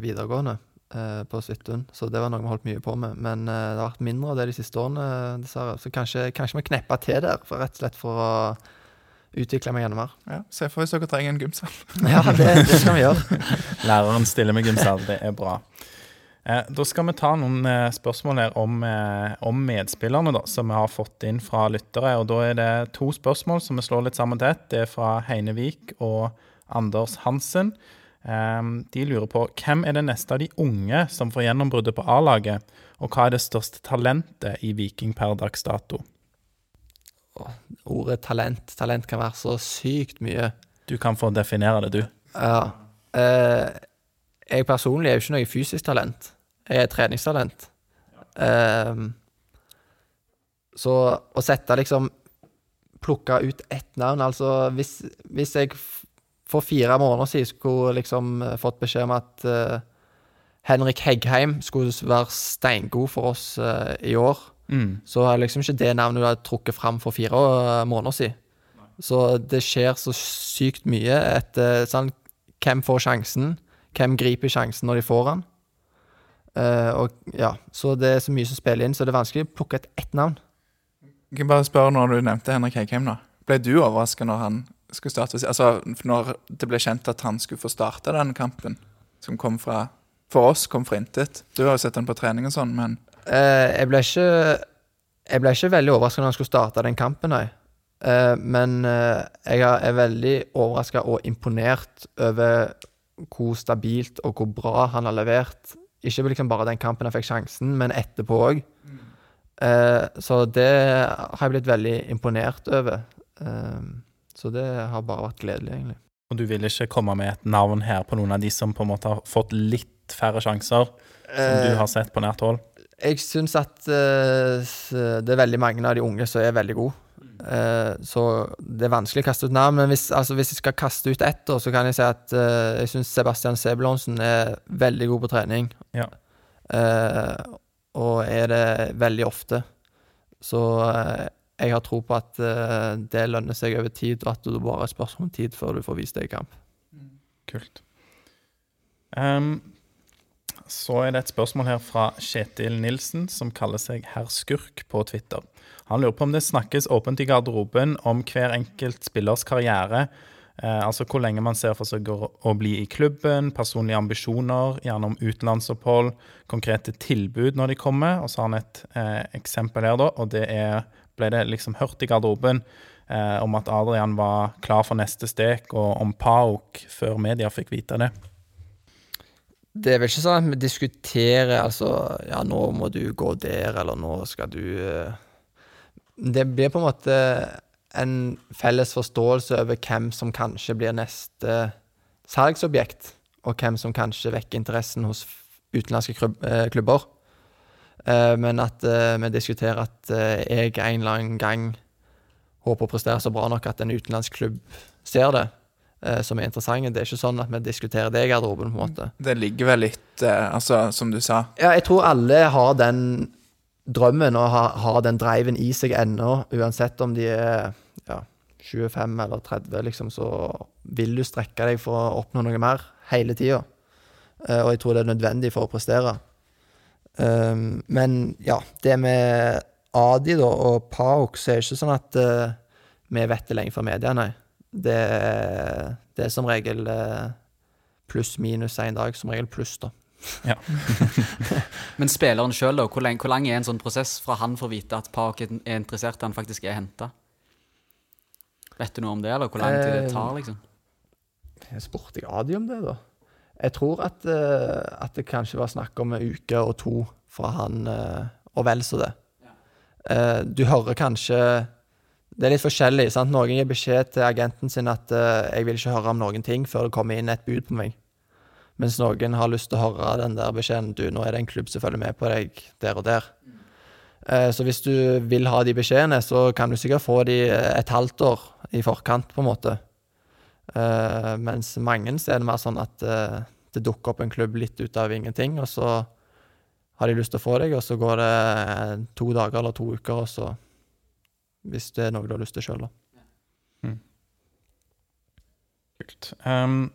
S2: videregående eh, på Svithun, så det var noe vi holdt mye på med. Men eh, det har vært mindre av det de siste årene, dessverre. Så kanskje, kanskje vi kneppa til der, for rett og slett for å utvikle meg enda mer.
S4: ja, se for hvis dere trenger en gymsal.
S2: Ja, det, det skal vi gjøre.
S1: Læreren stiller med gymsal, det er bra. Eh, da skal vi ta noen eh, spørsmål her om, eh, om medspillerne da, som vi har fått inn fra lyttere. og Da er det to spørsmål som vi slår litt sammen til ett. Det er fra Heine Vik og Anders Hansen. Eh, de lurer på hvem er det neste av de unge som får gjennombruddet på A-laget, og hva er det største talentet i Viking per dags dato?
S2: Ordet talent. Talent kan være så sykt mye.
S1: Du kan få definere det, du.
S2: Ja. Eh, jeg personlig er jo ikke noe fysisk talent. Jeg er et treningstalent. Eh, så å sette liksom Plukke ut ett navn Altså, hvis, hvis jeg for fire måneder siden skulle liksom eh, fått beskjed om at uh, Henrik Heggheim skulle være steingod for oss uh, i år,
S1: Mm.
S2: så er liksom ikke det navnet du har trukket fram for fire uh, måneder siden. Så det skjer så sykt mye etter sånn Hvem får sjansen? Hvem griper sjansen når de får den? Eh, og ja, Så det er så mye som spiller inn, så det er vanskelig å plukke ut ett navn.
S4: Jeg kan bare spørre når du nevnte Henrik Heikheim, da. Ble du overraska når han skulle starte? Altså, når det ble kjent at han skulle få starte den kampen, som kom fra For oss kom fra intet. Du har jo sett han på trening og sånn, men
S2: Eh, jeg ble ikke Jeg ble ikke veldig overraska når han skulle starte den kampen, nei. Eh, men eh, jeg er veldig overraska og imponert over hvor stabilt og hvor bra han har levert. Ikke liksom bare den kampen han fikk sjansen, men etterpå òg. så det har jeg blitt veldig imponert over. Eh, så det har bare vært gledelig, egentlig.
S1: Og du vil ikke komme med et navn her på noen av de som på en måte har fått litt færre sjanser, som du
S2: Eh,
S1: har sett på nært hold?
S2: Jeg syns at eh, det er veldig mange av de unge som er veldig gode. Eh, så det er vanskelig å kaste ut navn. Men hvis, altså, hvis jeg skal kaste ut ett, så kan jeg si at eh, jeg syns Sebastian Sebulonsen er veldig god på trening.
S1: Ja.
S2: Eh, og er det veldig ofte. Så eh, jeg har tro på at eh, det lønner seg over tid, og at det bare er spørsmål om tid før du får vist deg i kamp.
S1: Kult. Um, så er det et spørsmål her fra Kjetil Nilsen, som kaller seg Herr Skurk på Twitter. Han lurer på om det snakkes åpent i garderoben om hver enkelt spillers karriere. Eh, altså hvor lenge man ser for seg å bli i klubben, personlige ambisjoner, gjerne om utenlandsopphold, konkrete tilbud når de kommer. Og så har han et eh, eksempel her, da, og det er ble det liksom hørt i garderoben eh, om at Adrian var klar for neste stek, og om Pauk før media fikk vite det.
S2: Det er vel ikke sånn at vi diskuterer altså Ja, nå må du gå der, eller nå skal du eh, Det blir på en måte en felles forståelse over hvem som kanskje blir neste salgsobjekt, og hvem som kanskje vekker interessen hos utenlandske eh, klubber. Eh, men at eh, vi diskuterer at eh, jeg en eller annen gang håper å prestere så bra nok at en utenlandsk klubb ser det, eh, som er interessant. Det er ikke sånn at vi diskuterer det i garderoben, på en måte.
S4: det ligger vel litt eh, Altså, som du sa.
S2: Ja, jeg tror alle har den drømmen og har, har den driven i seg ennå, uansett om de er ja, 25 eller 30, liksom, så vil du strekke deg for å oppnå noe mer hele tida. Eh, og jeg tror det er nødvendig for å prestere. Um, men ja, det med Adi da, og Paok, så er det ikke sånn at uh, vi vet det lenge fra media, nei. Det, det er som regel uh, pluss-minus én dag. Som regel pluss, da.
S3: Men spilleren sjøl, da? Hvor lang, hvor lang er en sånn prosess fra han får vite at Paok er er interessert, til han faktisk er henta? Vet du noe om det, eller hvor lang tid det tar, liksom?
S2: Jeg spurte jeg Adi om det, da? Jeg tror at, eh, at det kanskje var snakk om en uke og to fra han, eh, og vel så det. Eh, du hører kanskje Det er litt forskjellig. sant? Noen gir beskjed til agenten sin at 'jeg vil ikke høre om noen ting før det kommer inn et bud på meg'. Mens noen har lyst til å høre den der beskjeden 'du, nå er det en klubb som følger med på deg der og der'. Så hvis du vil ha de beskjedene, så kan du sikkert få de et halvt år i forkant, på en måte. Eh, mens mange så er det mer sånn at uh, det dukker opp en klubb litt ut av ingenting, og så har de lyst til å få deg, og så går det eh, to dager eller to uker, og så Hvis det er noe du har lyst til sjøl, da.
S1: Kult. Um,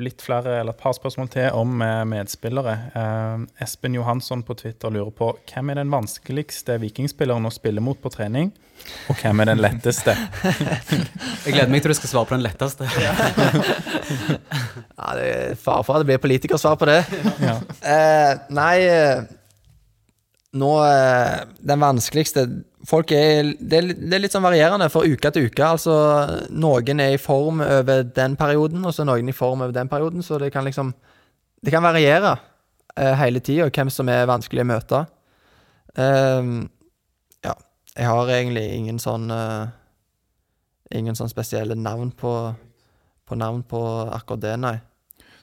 S1: litt flere, eller et par spørsmål til om eh, medspillere. Eh, Espen Johansson på Twitter lurer på hvem er den vanskeligste vikingspilleren å spille mot på trening, og hvem er den letteste?
S3: Jeg gleder meg til du skal svare på den letteste.
S2: Ja, det er fare for at det blir politikersvar på det.
S1: Ja.
S2: Eh, nei eh, Nå eh, Den vanskeligste Folk er det, er det er litt sånn varierende fra uke til uke. Altså, noen er i form over den perioden, og så noen i form over den perioden. Så det kan liksom Det kan variere uh, hele tida hvem som er vanskelig å møte. Uh, ja. Jeg har egentlig ingen sånn uh, Ingen sånn spesielle navn på, på navn på akkurat det, nei.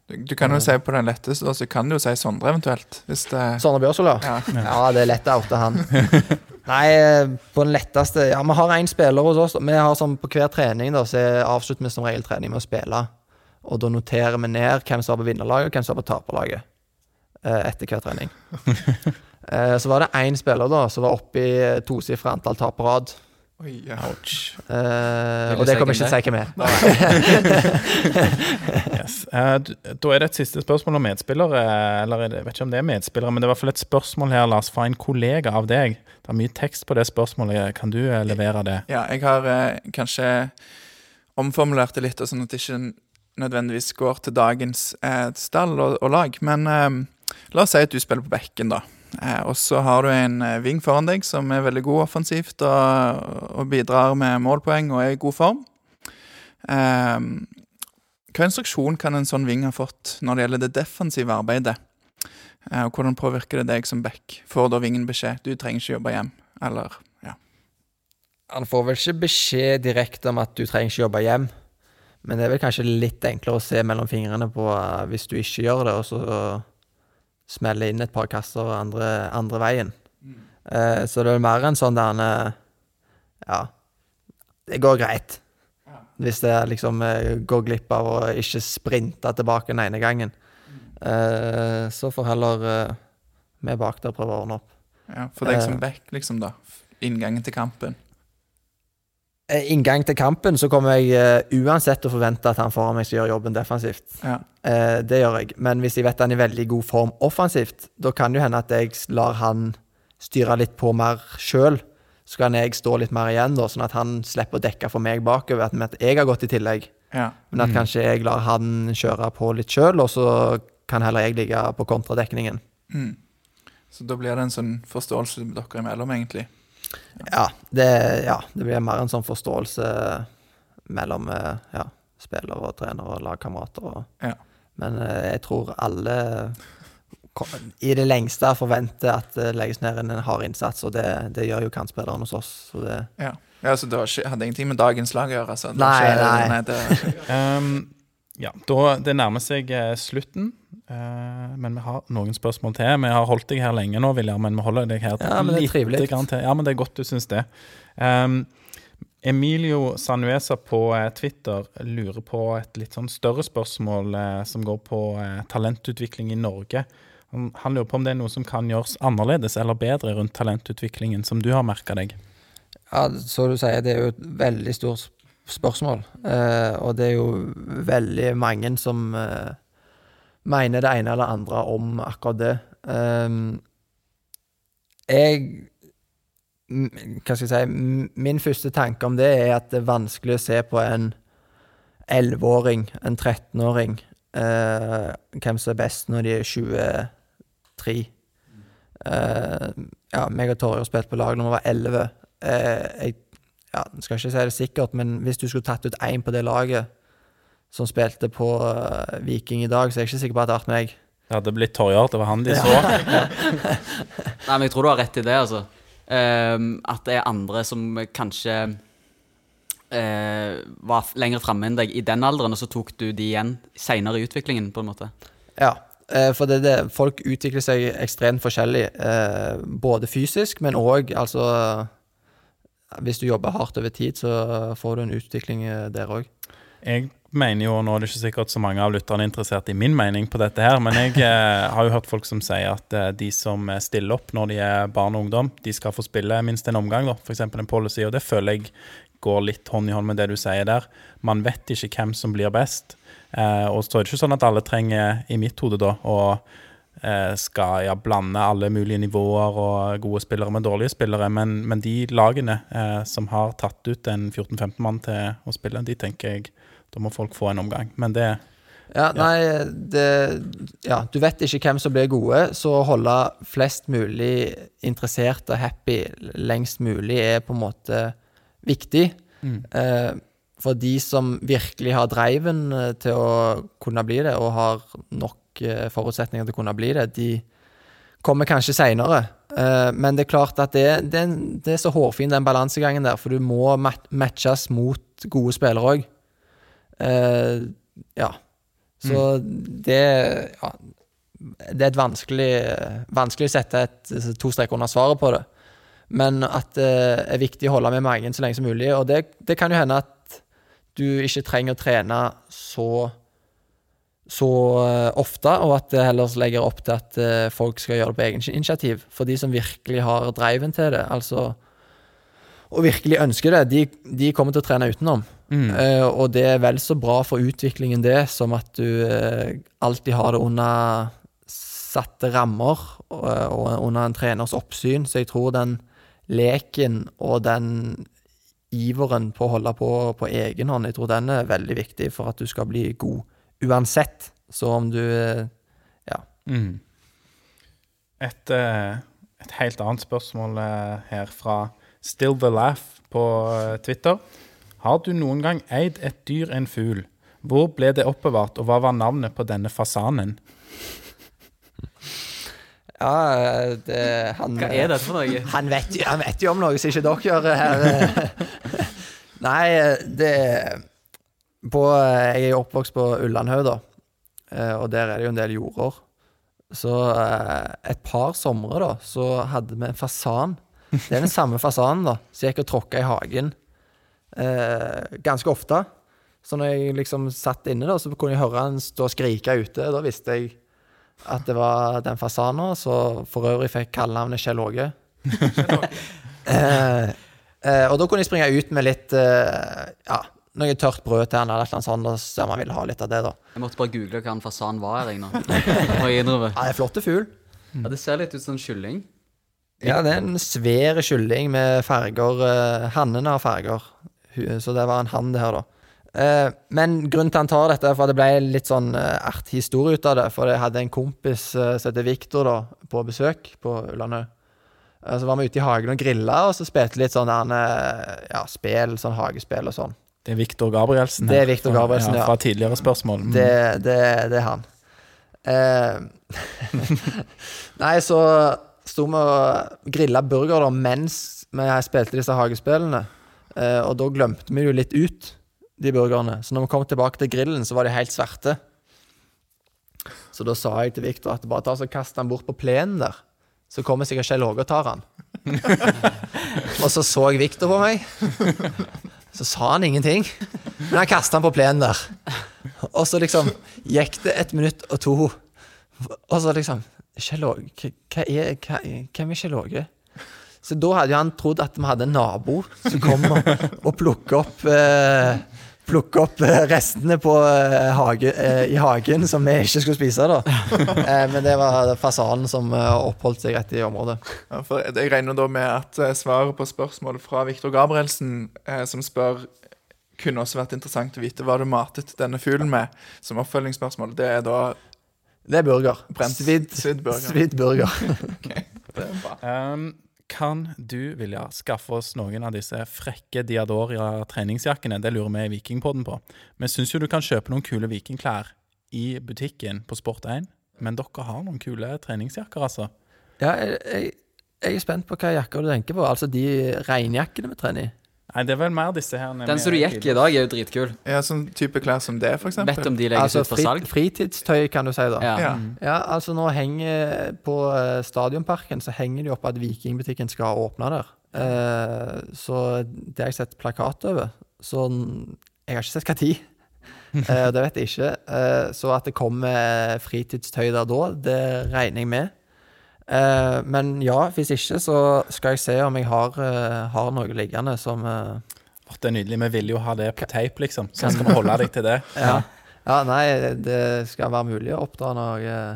S4: Du, du kan jo si på den letteste, og så kan du jo si Sondre eventuelt. Hvis det
S2: Sondre Bjørsvold,
S4: ja.
S2: Ja, det er lett å oute han. Nei, eh, på den letteste Ja, vi har én spiller hos oss. Vi har sånn På hver trening da, så avslutter vi som regel trening med å spille. Og da noterer vi ned hvem som var på vinnerlaget, og hvem som var på taperlaget. eh, Etter hver trening. Eh, Så var det én spiller da som var oppe i tosifra antall tap på rad.
S4: Oi, ja.
S3: Ouch.
S2: Og det kommer jeg ikke til å si hvem er.
S1: Yes. Eh, da er det et siste spørsmål om medspillere. Eller er jeg vet ikke om det er medspillere, men det er i hvert fall et spørsmål her, Lars, fra en kollega av deg. Det er mye tekst på det spørsmålet. Kan du eh, levere det?
S4: Ja, jeg har eh, kanskje omformulert det litt, sånn at det ikke nødvendigvis går til dagens eh, stall og, og lag. Men eh, la oss si at du spiller på bekken, da. Eh, og så har du en eh, ving foran deg som er veldig god offensivt og, og bidrar med målpoeng og er i god form. Eh, hva instruksjon kan en sånn ving ha fått når det gjelder det defensive arbeidet? Eh, og hvordan påvirker det deg som back? Får da vingen beskjed du trenger ikke jobbe hjem? Eller ja.
S2: Han får vel ikke beskjed direkte om at du trenger ikke jobbe hjem, men det er vel kanskje litt enklere å se mellom fingrene på eh, hvis du ikke gjør det, og så smelle inn et par kasser andre, andre veien. Eh, så det er mer enn sånn der han, Ja, det går greit. Hvis det liksom går glipp av å ikke sprinte tilbake den ene gangen. Eh, så får heller eh, vi bak der prøve å ordne opp.
S4: Ja, for deg som
S2: Eh.
S4: back, liksom, da. Inngangen til kampen.
S2: Eh, Inngang til kampen så kommer jeg uansett uansett å forvente at han foran meg skal gjøre jobben defensivt.
S4: Ja.
S2: Eh, det gjør jeg. Men hvis jeg vet han er i veldig god form offensivt, da kan det hende at jeg lar han styre litt på mer sjøl. Så kan jeg stå litt mer igjen, da, sånn at han slipper å dekke for meg bakover. At, at jeg har gått i tillegg.
S4: ja.
S2: Men at kanskje jeg lar han kjøre på litt sjøl, og så kan heller jeg ligge på kontradekningen.
S4: Mm. Så da blir det en sånn forståelse med dere imellom, egentlig.
S2: Ja, det, ja, det blir mer en sånn forståelse mellom eh, ja, spiller og trener og lagkamerater.
S4: Ja.
S2: Men eh, jeg tror alle i det lengste forventer at det legges ned en hard innsats, og det, det gjør jo kantspilleren hos oss. Så det,
S4: Ja, ja så det var ikke, hadde ingenting med dagens lag å gjøre? Altså.
S2: Nei,
S4: ikke,
S2: nei.
S4: det,
S1: Ehm, ja, da, Det nærmer seg eh, slutten, Uh, men vi har noen spørsmål til. Vi har holdt deg her lenge nå, William, men vi holder deg her
S2: Ja, men det er trivelig.
S1: til. Ja, men det er godt du syns det. Um, Emilio Sanuesa på eh, Twitter lurer på et litt sånn større spørsmål uh, som går på uh, talentutvikling i Norge. Han, han lurer på om det er noe som kan gjøres annerledes eller bedre rundt talentutviklingen, som du har merka deg.
S2: ja, så du sier, det er jo et veldig stort sp- spørsmål. Eh, og det er jo veldig mange som eh, mener det ene eller andre om akkurat det. Eh, jeg Hva skal jeg si Min første tanke om det er at det er vanskelig å se på en 11-åring, en 13-åring, eh, hvem som er best når de er 23. Eh, ja, meg og Torje har spilt på lag når vi var 11. Eh, jeg ja, skal ikke si det sikkert, men hvis du skulle tatt ut én på det laget, som spilte på uh, Viking i dag, så er jeg ikke sikker på at det har vært meg.
S1: Det hadde blitt Torjar. Det var han de så.
S3: Nei, men jeg tror du har rett i det, altså. Ehm, at det er andre som kanskje uh, var lenger framme enn deg i den alderen, og så tok du de igjen seinere i utviklingen, på en måte.
S2: Ja, uh, for det, det, folk utvikler seg ekstremt forskjellig. uh, både fysisk, men òg altså Hvis du jobber hardt over tid, så får du en utvikling eh, der òg.
S1: Jeg mener jo, Nå er det ikke sikkert så mange av lytterne er interessert i min mening på dette, her, men jeg eh, har jo hørt folk som sier at eh, de som stiller opp når de er barn og ungdom, de skal få spille minst en omgang, da, f.eks. en policy. Og det føler jeg går litt hånd i hånd med det du sier der. Man vet ikke hvem som blir best. Og så er det ikke sånn at alle trenger, i mitt hode, da, å skal ja, blande alle mulige nivåer og gode spillere med dårlige spillere, men, men de lagene eh, som har tatt ut en 14-15 mann til å spille, de tenker jeg da må folk få en omgang. Men det
S2: Ja, nei, det Ja, du vet ikke hvem som blir gode, så å holde flest mulig interesserte og happy lengst mulig er på en måte viktig. Eh, for de som virkelig har driven eh, til å kunne bli det, og har nok forutsetninger til å kunne bli det, de kommer kanskje seinere. Eh, men det er klart at det, det, det er så hårfin den balansegangen der, for du må mat matches mot gode spillere òg. Eh, ja. Så det ja, Det er et vanskelig Vanskelig å sette et, to streker under svaret på det. Men at det er viktig å holde med magen så lenge som mulig. Og det, det kan jo hende at du ikke trenger å trene så så eh, ofte, og at det heller legger opp til at eh, folk skal gjøre det på egen initiativ. For de som virkelig har driven til det, altså og virkelig ønsker det, de, de kommer til å trene utenom. Eh, og det er vel så bra for utviklingen, det, som at du uh, alltid har det under satte rammer og, og under en treners oppsyn. Så jeg tror den leken og den iveren på å holde på på egen hånd, jeg tror den er veldig viktig for at du skal bli god uansett. Så om du Ja.
S1: Mm. Et, eh, et helt annet spørsmål eh, her fra Still the Laugh på eh, Twitter. Har du noen gang eid et dyr, en fugl? Hvor ble det oppbevart, og hva var navnet på denne fasanen?
S2: Ja, det, han,
S3: Hva er dette for noe?
S2: Han vet, han vet jo om noe som ikke dere gjør her. Nei, det på, Jeg er jo oppvokst på Ullandhaug, da. Eh, Og der er det jo en del jorder. Så eh, et par somre, da, så hadde vi en fasan. Det er den samme fasanen, da, som gikk og tråkka i hagen eh, ganske ofte. Så når jeg liksom satt inne, da, så kunne jeg høre han stå og skrike ute. Da visste jeg at det var den fasanen, Så for øvrig fikk kallenavnet Kjell Åge. eh, eh, og da kunne jeg springe ut med litt eh, ja, noe tørt brød til han, eller noe sånt, og se om han ville ha litt av det, da.
S3: Jeg måtte bare google hva en fasan var. Jeg, nå. Og jeg innrømme.
S2: Ja, det er flotte fugl.
S3: Ja, det ser litt ut som en kylling.
S2: Ja, det er en svær kylling med farger. Uh, Hannene har farger, så det var en hann, det her, da. Eh, men grunnen til han tar dette, er for at det ble litt sånn uh, artig historie ut av det. For jeg hadde en kompis eh, som heter Viktor, da, på besøk på. Eh, så var vi ute i hagen og grilla, og så spilte litt sånn der, eh, ja, spil, sånn hagespill og sånn.
S1: Det er Viktor Gabrielsen.
S2: Det er
S1: her,
S2: Viktor Gabrielsen, ja.
S1: Fra tidligere spørsmål. Mm.
S2: Det, det, det er han. Eh, nei, så sto vi og grilla burger da, mens vi spilte disse hagespillene. Eh, og da glemte vi jo litt ut de burgerne. Så når vi kom tilbake til grillen, så var de helt svarte. Så da sa jeg til Viktor at bare ta og kast han bort på plenen der. Så kommer sikkert Kjell Åge og tar han. og så så Viktor på meg. Så sa han ingenting. Men han kasta han på plenen der. Og så liksom gikk det et minutt og to, og så liksom hva- er Hvem er Kjell Åge? Så da hadde jo han trodd at vi hadde en nabo som kom og, og plukka opp eh, Plukke opp eh, restene på, eh, hage, eh, i hagen som vi ikke skulle spise. da eh, Men det var fasanen som oppholdt seg rett i området.
S4: Ja, for jeg regner da med at svaret på spørsmålet fra Viktor Gabrielsen, som spør kunne også vært interessant å vite hva du matet denne fuglen med, som oppfølgingsspørsmål. Det er da
S2: Det er burger. Svidd
S4: burger.
S2: svidd burger.
S4: Det er bra.
S1: Um, kan du, Vilja, skaffe oss noen av disse frekke Diadoria treningsjakkene? Det lurer vi i Vikingpodden på. Vi syns jo du kan kjøpe noen kule vikingklær i butikken på Sport1, men dere har noen kule treningsjakker, altså.
S2: Ja, jeg, jeg, jeg er spent på hva jakker du tenker på. Altså de regnjakkene vi trener i.
S1: Nei, det er vel mer disse her.
S3: Den som du gikk i i dag, er jo dritkul.
S4: Ja, sånn type klær som det, eksempel.
S3: Vet om de legges
S2: Altså
S3: ut for salg?
S2: fritidstøy, kan du si, da.
S3: Ja.
S4: Ja.
S2: Ja, altså nå henger På eh, Stadionparken så henger det jo opp at Vikingbutikken skal åpne der. Eh, så det har jeg sett plakat over. Så n- jeg har ikke sett hva tid. Eh, det vet jeg ikke. Eh, så at det kommer fritidstøy der da, det regner jeg med. Eh, men ja, hvis ikke så skal jeg se om jeg har, eh, har noe liggende som eh,
S1: Åh, Det er nydelig. Vi vil jo ha det på tape, liksom. Så skal vi holde deg til det.
S2: ja. ja, nei, det skal være mulig å oppdra noe eh,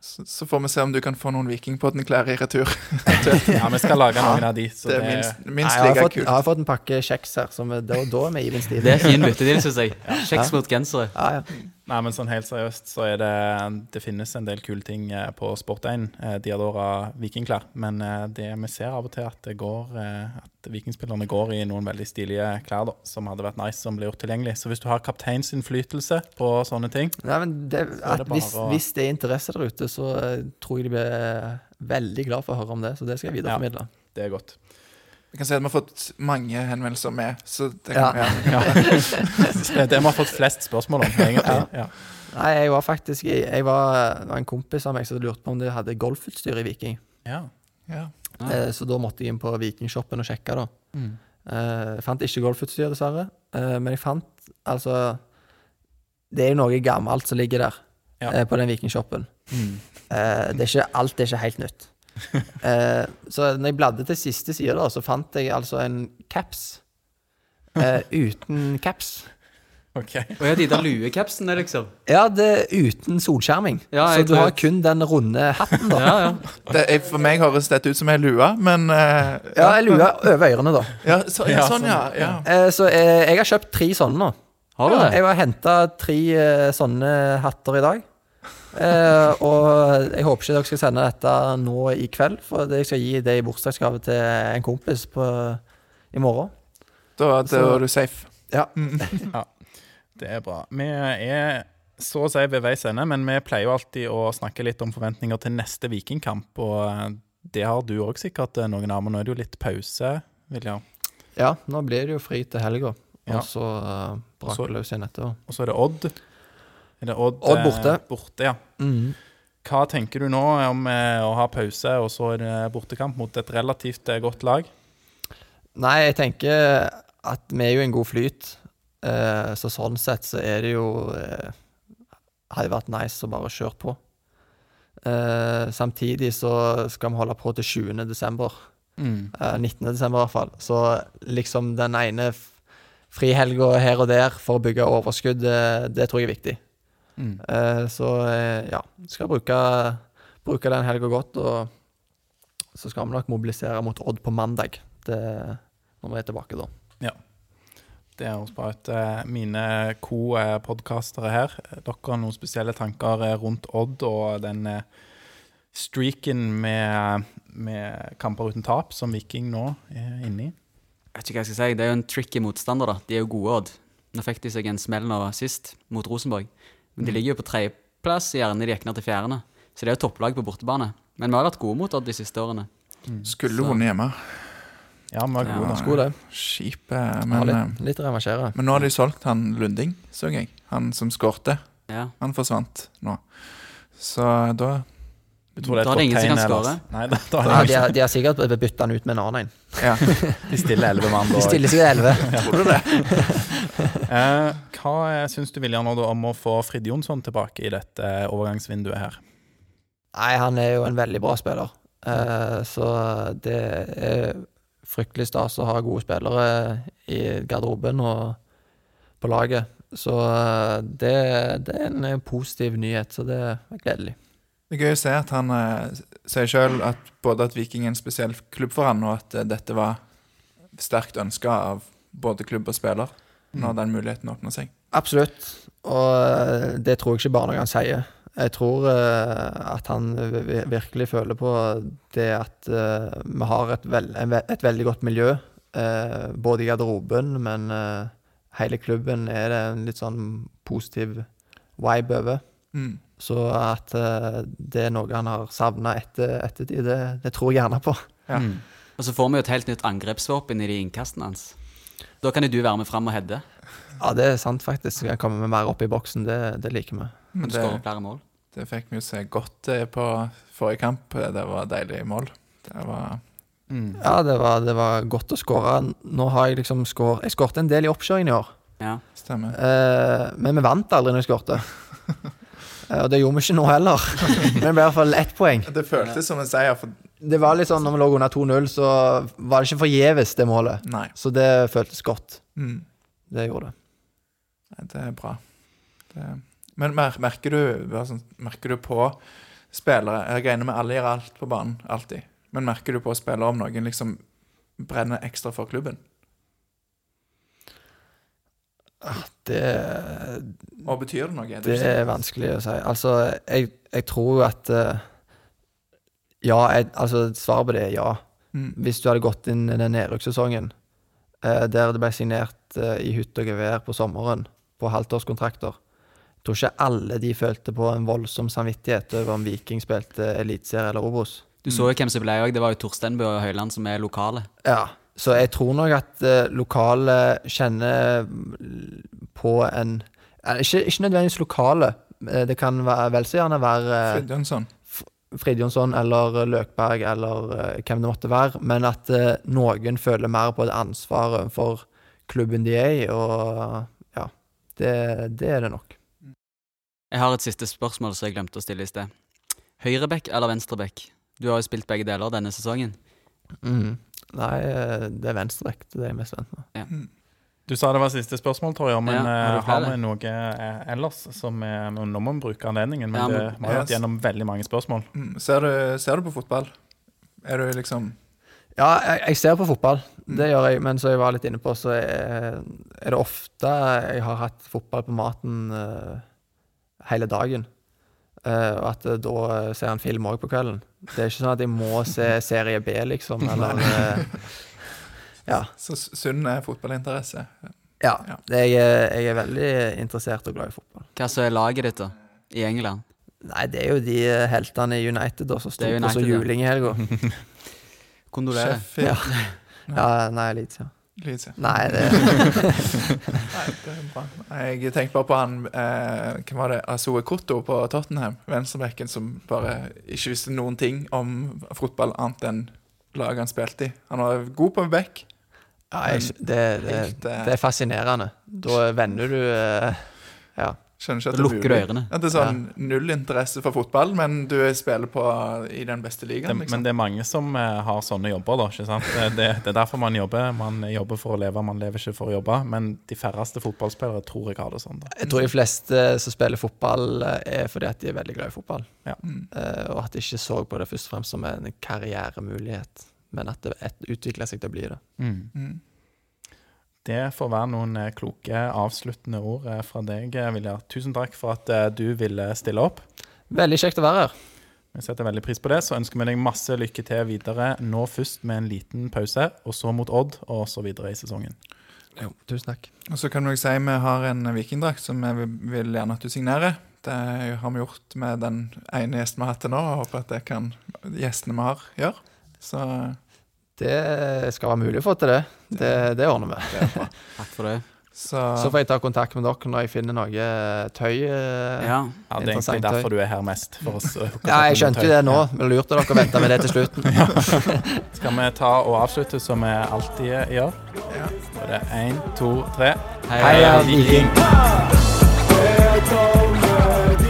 S4: Så, så får vi se om du kan få noen Vikingpodden-klær i retur.
S1: Ja, vi skal lage noen av de. Så
S4: Det er minst,
S2: Nei,
S4: minst
S2: jeg, har
S4: like
S2: fått, jeg
S4: kult.
S2: har fått en pakke kjeks her, som er- da, da er vi even stil.
S3: Det er fin byttedeal, syns jeg. Kjeks mot gensere.
S2: Ja, ja.
S1: Nei, men sånn helt seriøst så er det Det finnes en del kule ting eh, på Sport1, eh, Diadora vikingklær. Men eh, det vi ser av og til at det går At vikingspillerne går i noen veldig stilige klær da, som hadde vært nice som ble gjort tilgjengelig. Så hvis du har kapteinsinnflytelse på sånne ting
S2: Nei, men det, at
S1: det
S2: hvis,
S1: å-
S2: hvis det er interesse der ute, så tror jeg de blir veldig glad for å høre om det. Så det skal jeg videreformidle.
S1: Det er godt.
S4: Vi kan si at vi har fått mange henvendelser med, så det
S2: Ja.
S4: kan ja.
S1: Det er det vi har fått flest spørsmål om, egentlig. Ja.
S2: Nei, jeg var faktisk Jeg var, var en kompis av meg som lurte på om de hadde golfutstyr i Viking.
S1: Ja.
S4: Ja.
S2: Eh, så da måtte jeg inn på Vikingshoppen og sjekke, da.
S1: Mm.
S2: Eh, jeg fant ikke golfutstyr, dessverre. Eh, men jeg fant altså Det er jo noe gammelt som ligger der,
S1: Ja.
S2: eh, på den Vikingshoppen.
S1: Mm.
S2: Eh, det er ikke, alt er ikke helt nytt. Eh, så når jeg bladde til siste side, da, så fant jeg altså en caps eh, uten caps.
S1: OK.
S3: Og ja, de der luecapsene, liksom.
S2: Ja, det er uten solskjerming.
S3: Ja,
S2: så
S3: jeg
S2: du har kun den runde hatten, da.
S3: Ja, ja.
S4: Det, for meg høres dette ut som ei lue, men eh,
S2: Ja, jeg luer over ørene, da.
S4: Ja, så, ja,
S1: Ja,
S4: sånn, ja.
S1: sånn,
S4: ja.
S2: Eh, så eh, jeg har kjøpt tre sånne nå.
S3: Har du det?
S2: Jeg har henta tre eh, sånne hatter i dag. Eh, og jeg håper ikke dere skal sende dette nå i kveld, for jeg skal gi det i bursdagsgave til en kompis på, i morgen.
S4: Da, da er du safe.
S2: Ja.
S1: Det er bra. Vi er så å si ved veis ende, men vi pleier jo alltid å snakke litt om forventninger til neste Vikingkamp. Og eh, det har du òg sikkert, eh, noen av. Men nå er det jo litt pause, Vilja.
S2: ja, nå blir det jo fri til helga, og så uh, braker det løs igjen etterpå.
S1: Og så er det Odd. Er det Odd,
S2: Odd
S1: eh,
S2: borte.
S1: borte ja.
S2: Mhm.
S1: Hva tenker du nå om eh, å ha pause, og så det bortekamp mot et relativt eh, godt lag?
S2: Nei, jeg tenker at vi er jo en god flyt. Så sånn sett så er det jo Hadde vært nice å bare kjøre på. Samtidig så skal vi holde på til 20. desember.
S1: Mm.
S2: Eh, 19. desember i hvert fall. Så liksom den ene frihelga her og der for å bygge overskudd, det, det tror jeg er viktig.
S1: Mm.
S2: Eh, så eh, ja, skal bruke, bruke den helga godt, og så skal vi nok mobilisere mot Odd på mandag. Det, når vi er tilbake da. Ja.
S1: Det høres bra ut. Eh, Mine co-podkastere her, dere har noen spesielle tanker rundt Odd og den streaken med, med kamper uten tap som Viking nå er inne i?
S3: Jeg vet ikke hva jeg skal si. Det er jo en tricky motstander, da. De er jo gode, Odd. Nå fikk de seg en smell nå sist, mot Rosenborg. Men de ligger jo på tredjeplass, gjerne de gikk ned til fjerde. Så det er jo topplag på bortebane. Men vi har vært gode mot Odd de siste årene.
S4: Skulle
S3: hun
S4: vunnet hjemme.
S1: Ja, vi var gode Ja,
S2: Sko det.
S4: Kjipe.
S2: Har
S4: Men,
S2: litt,
S4: eh,
S2: litt reversere.
S4: men nå har de solgt han Lunding, så jeg. Han som skårte.
S3: Ja.
S4: Han forsvant nå. Så da
S1: Du tror det er
S3: Da er det ingen som kan skåre?
S1: Nei, da, da
S2: Ja, de, har, de har sikkert bytta den ut med en annen en.
S4: Ja.
S1: de stiller elleve mann.
S2: De stiller seg elleve.
S4: Tror du det?
S1: Eh, hva eh, syns du William, nå om å få Frid Jonsson tilbake i dette eh, overgangsvinduet her?
S2: Nei, han er jo en veldig bra spiller. Eh, så det er fryktelig stas å ha gode spillere i garderoben og på laget. Så eh, det, det er en positiv nyhet, så det er gledelig.
S4: Det er gøy å se at han eh, sier sjøl at både at Viking er en spesiell klubb for han, og at eh, dette var sterkt ønska av både klubb og spiller, når den muligheten åpner seg.
S2: Absolutt. Og eh, det tror jeg ikke bare noe han sier. Jeg tror eh, at han virkelig føler på det at eh, vi har et, veld, et veldig godt miljø, eh, både i garderoben, men hele klubben er det en litt sånn positiv vibe over.
S4: Mm.
S2: Så at eh, det er noe han har savna etter ettertid, det, det tror jeg gjerne på.
S4: Ja.
S1: Mm.
S3: Og så får vi jo et helt nytt angrepsvåpen i de innkastene hans. Da kan jo du være med fram og heade.
S2: Ja, det er sant, faktisk. Jeg kommer med mer opp i boksen, det, det liker vi.
S4: Men
S3: du
S4: det,
S3: skåre flere mål.
S4: det fikk vi jo se godt eh, på forrige kamp. Det var deilig mål. Det var
S1: Mm.
S2: Ja, det var, det var godt å skåre. Nå har jeg liksom skåret Jeg skårte en del i oppkjøringen i år.
S3: Ja.
S4: Stemmer.
S2: Eh, men vi vant aldri når vi skårte. Og det gjorde vi ikke nå heller. Men det ble i hvert fall ett poeng.
S4: Det føltes som en seier, for
S2: Det var litt sånn når vi lå under 2-0, så var det ikke forgjeves, det målet.
S4: Nei.
S2: Så det føltes godt.
S4: Mm.
S2: Det gjorde det.
S4: Nei, Det er bra. Det, men mer, merker, du, merker du på spillere Jeg regner med alle gjør alt på banen, alltid. Men merker du på spillere om noen liksom brenner ekstra for klubben?
S2: Det,
S4: Og betyr det noe?
S2: Det er vanskelig å si. Altså, jeg, jeg tror jo at eh, Ja, jeg, altså svaret på det er ja.
S4: Mm.
S2: Hvis du hadde gått inn i den nedrykkssesongen eh, der det ble signert eh, i hytte og gevær på sommeren på halvtårskontrakter Jeg tror ikke alle de følte på en voldsom samvittighet over om Viking spilte eliteserie eller Obos.
S3: Du så jo hvem som ble òg. Det var jo Torsteinbø og Høyland som er lokale.
S2: Ja, så jeg tror nok at eh, lokale kjenner på en eh, ikke, ikke nødvendigvis lokale. Eh, Det kan være, vel så gjerne være
S4: Fridjonsson.
S2: Fridjonsson eller Løkberg eller hvem det måtte være, men at noen føler mer på et ansvar for klubben de er i, og ja, det, det er det nok.
S3: Jeg har et siste spørsmål som jeg glemte å stille i sted. Høyrebekk eller venstrebekk? Du har jo spilt begge deler denne sesongen.
S2: Mhm. Nei, eh, det er venstrebekk, det er jeg mest vant med.
S1: Du sa det var siste spørsmål, Torjer, men
S3: Ja, har
S1: eh,
S3: du
S1: har vi noe eh, ellers som er, Nå må vi bruke anledningen, men,
S3: Ja, men-
S1: det, vi har vært gjennom veldig mange spørsmål.
S4: Mm. Ser, du, ser du på fotball? Er du liksom
S2: Ja, jeg, jeg ser på fotball, det gjør jeg, men som jeg var litt inne på, så er, er det ofte jeg har hatt fotball på maten uh, hele dagen. Eh, og at eh, da eh, ser han film òg på kvelden. Det er ikke sånn at jeg må se serie B, liksom, eller eh, Ja.
S4: så sunn er fotballinteresse?
S2: Ja.
S4: Ja.
S2: Jeg, er- jeg er veldig interessert og glad i fotball.
S3: Hva så er laget ditt, da? I England?
S2: Nei, det er jo de heltene i United da, som sto på så juling i helga.
S3: Kondolerer.
S4: Sheffield.
S2: Ja. Ja, nei, Leeds, ja.
S4: Leeds, ja.
S2: Nei, det
S4: Nei, det er bra. Jeg tenkte bare på han eh, Hvem var det? Azoe Kotto på Tottenham. Venstrebekken som bare ikke visste noen ting om fotball annet enn laget han spilte i. Han var god på back.
S2: ja, jeg, det, det,
S4: Helt, eh,
S2: det er fascinerende. Da vender du eh, Ja.
S4: Skjønner ikke at det er
S3: lukker
S4: mulig.
S3: ørene.
S4: At det er sånn null interesse for fotball, men du spiller på i den beste
S1: Det,
S4: ligaen,
S1: Men
S4: liksom.
S1: det er mange som eh, har sånne jobber, da. ikke sant? Det, det, det er derfor man jobber. Man jobber for å leve, man lever ikke for å jobbe. Men de færreste fotballspillere tror jeg har det sånn. da.
S2: Jeg tror de fleste som spiller fotball, eh, er fordi at de er veldig glad i fotball.
S4: Ja.
S2: Eh, og at de ikke så på det først og fremst som en karrieremulighet, men at det et, utvikler seg til å bli det.
S4: Mm.
S1: Det får være noen eh, kloke avsluttende ord eh, fra deg, Vilja. Viljar. Tusen takk for at eh, du ville stille opp.
S2: Veldig kjekt å være her.
S1: Vi setter veldig pris på det. Så ønsker vi deg masse lykke til videre. Nå først med en liten pause, og så mot Odd, og så videre i sesongen.
S2: Jo, tusen takk.
S4: Og så kan vi si vi har en vikingdrakt som vi vil gjerne at du signerer. Det har vi gjort med den ene gjesten vi har hatt til nå, og håper at det kan gjestene vi har, gjøre. Så
S2: Det skal være mulig å få til det. Det, det ordner vi.
S4: er.
S3: Takk for det.
S4: Så,
S2: Så får jeg ta kontakt med dere når jeg finner noe tøy. eh.
S3: Ja.
S1: Ja, Det er egentlig derfor du er her mest. For oss, eh,
S2: Ja, jeg skjønte jo det nå. Men lurte dere å vente med det til slutten.
S1: Skal vi ta og avslutte som vi alltid gjør?
S4: Ja.
S1: Er det én, to, tre.
S3: Hei,
S2: Heia
S1: Viking!
S2: Viking!
S5: Echo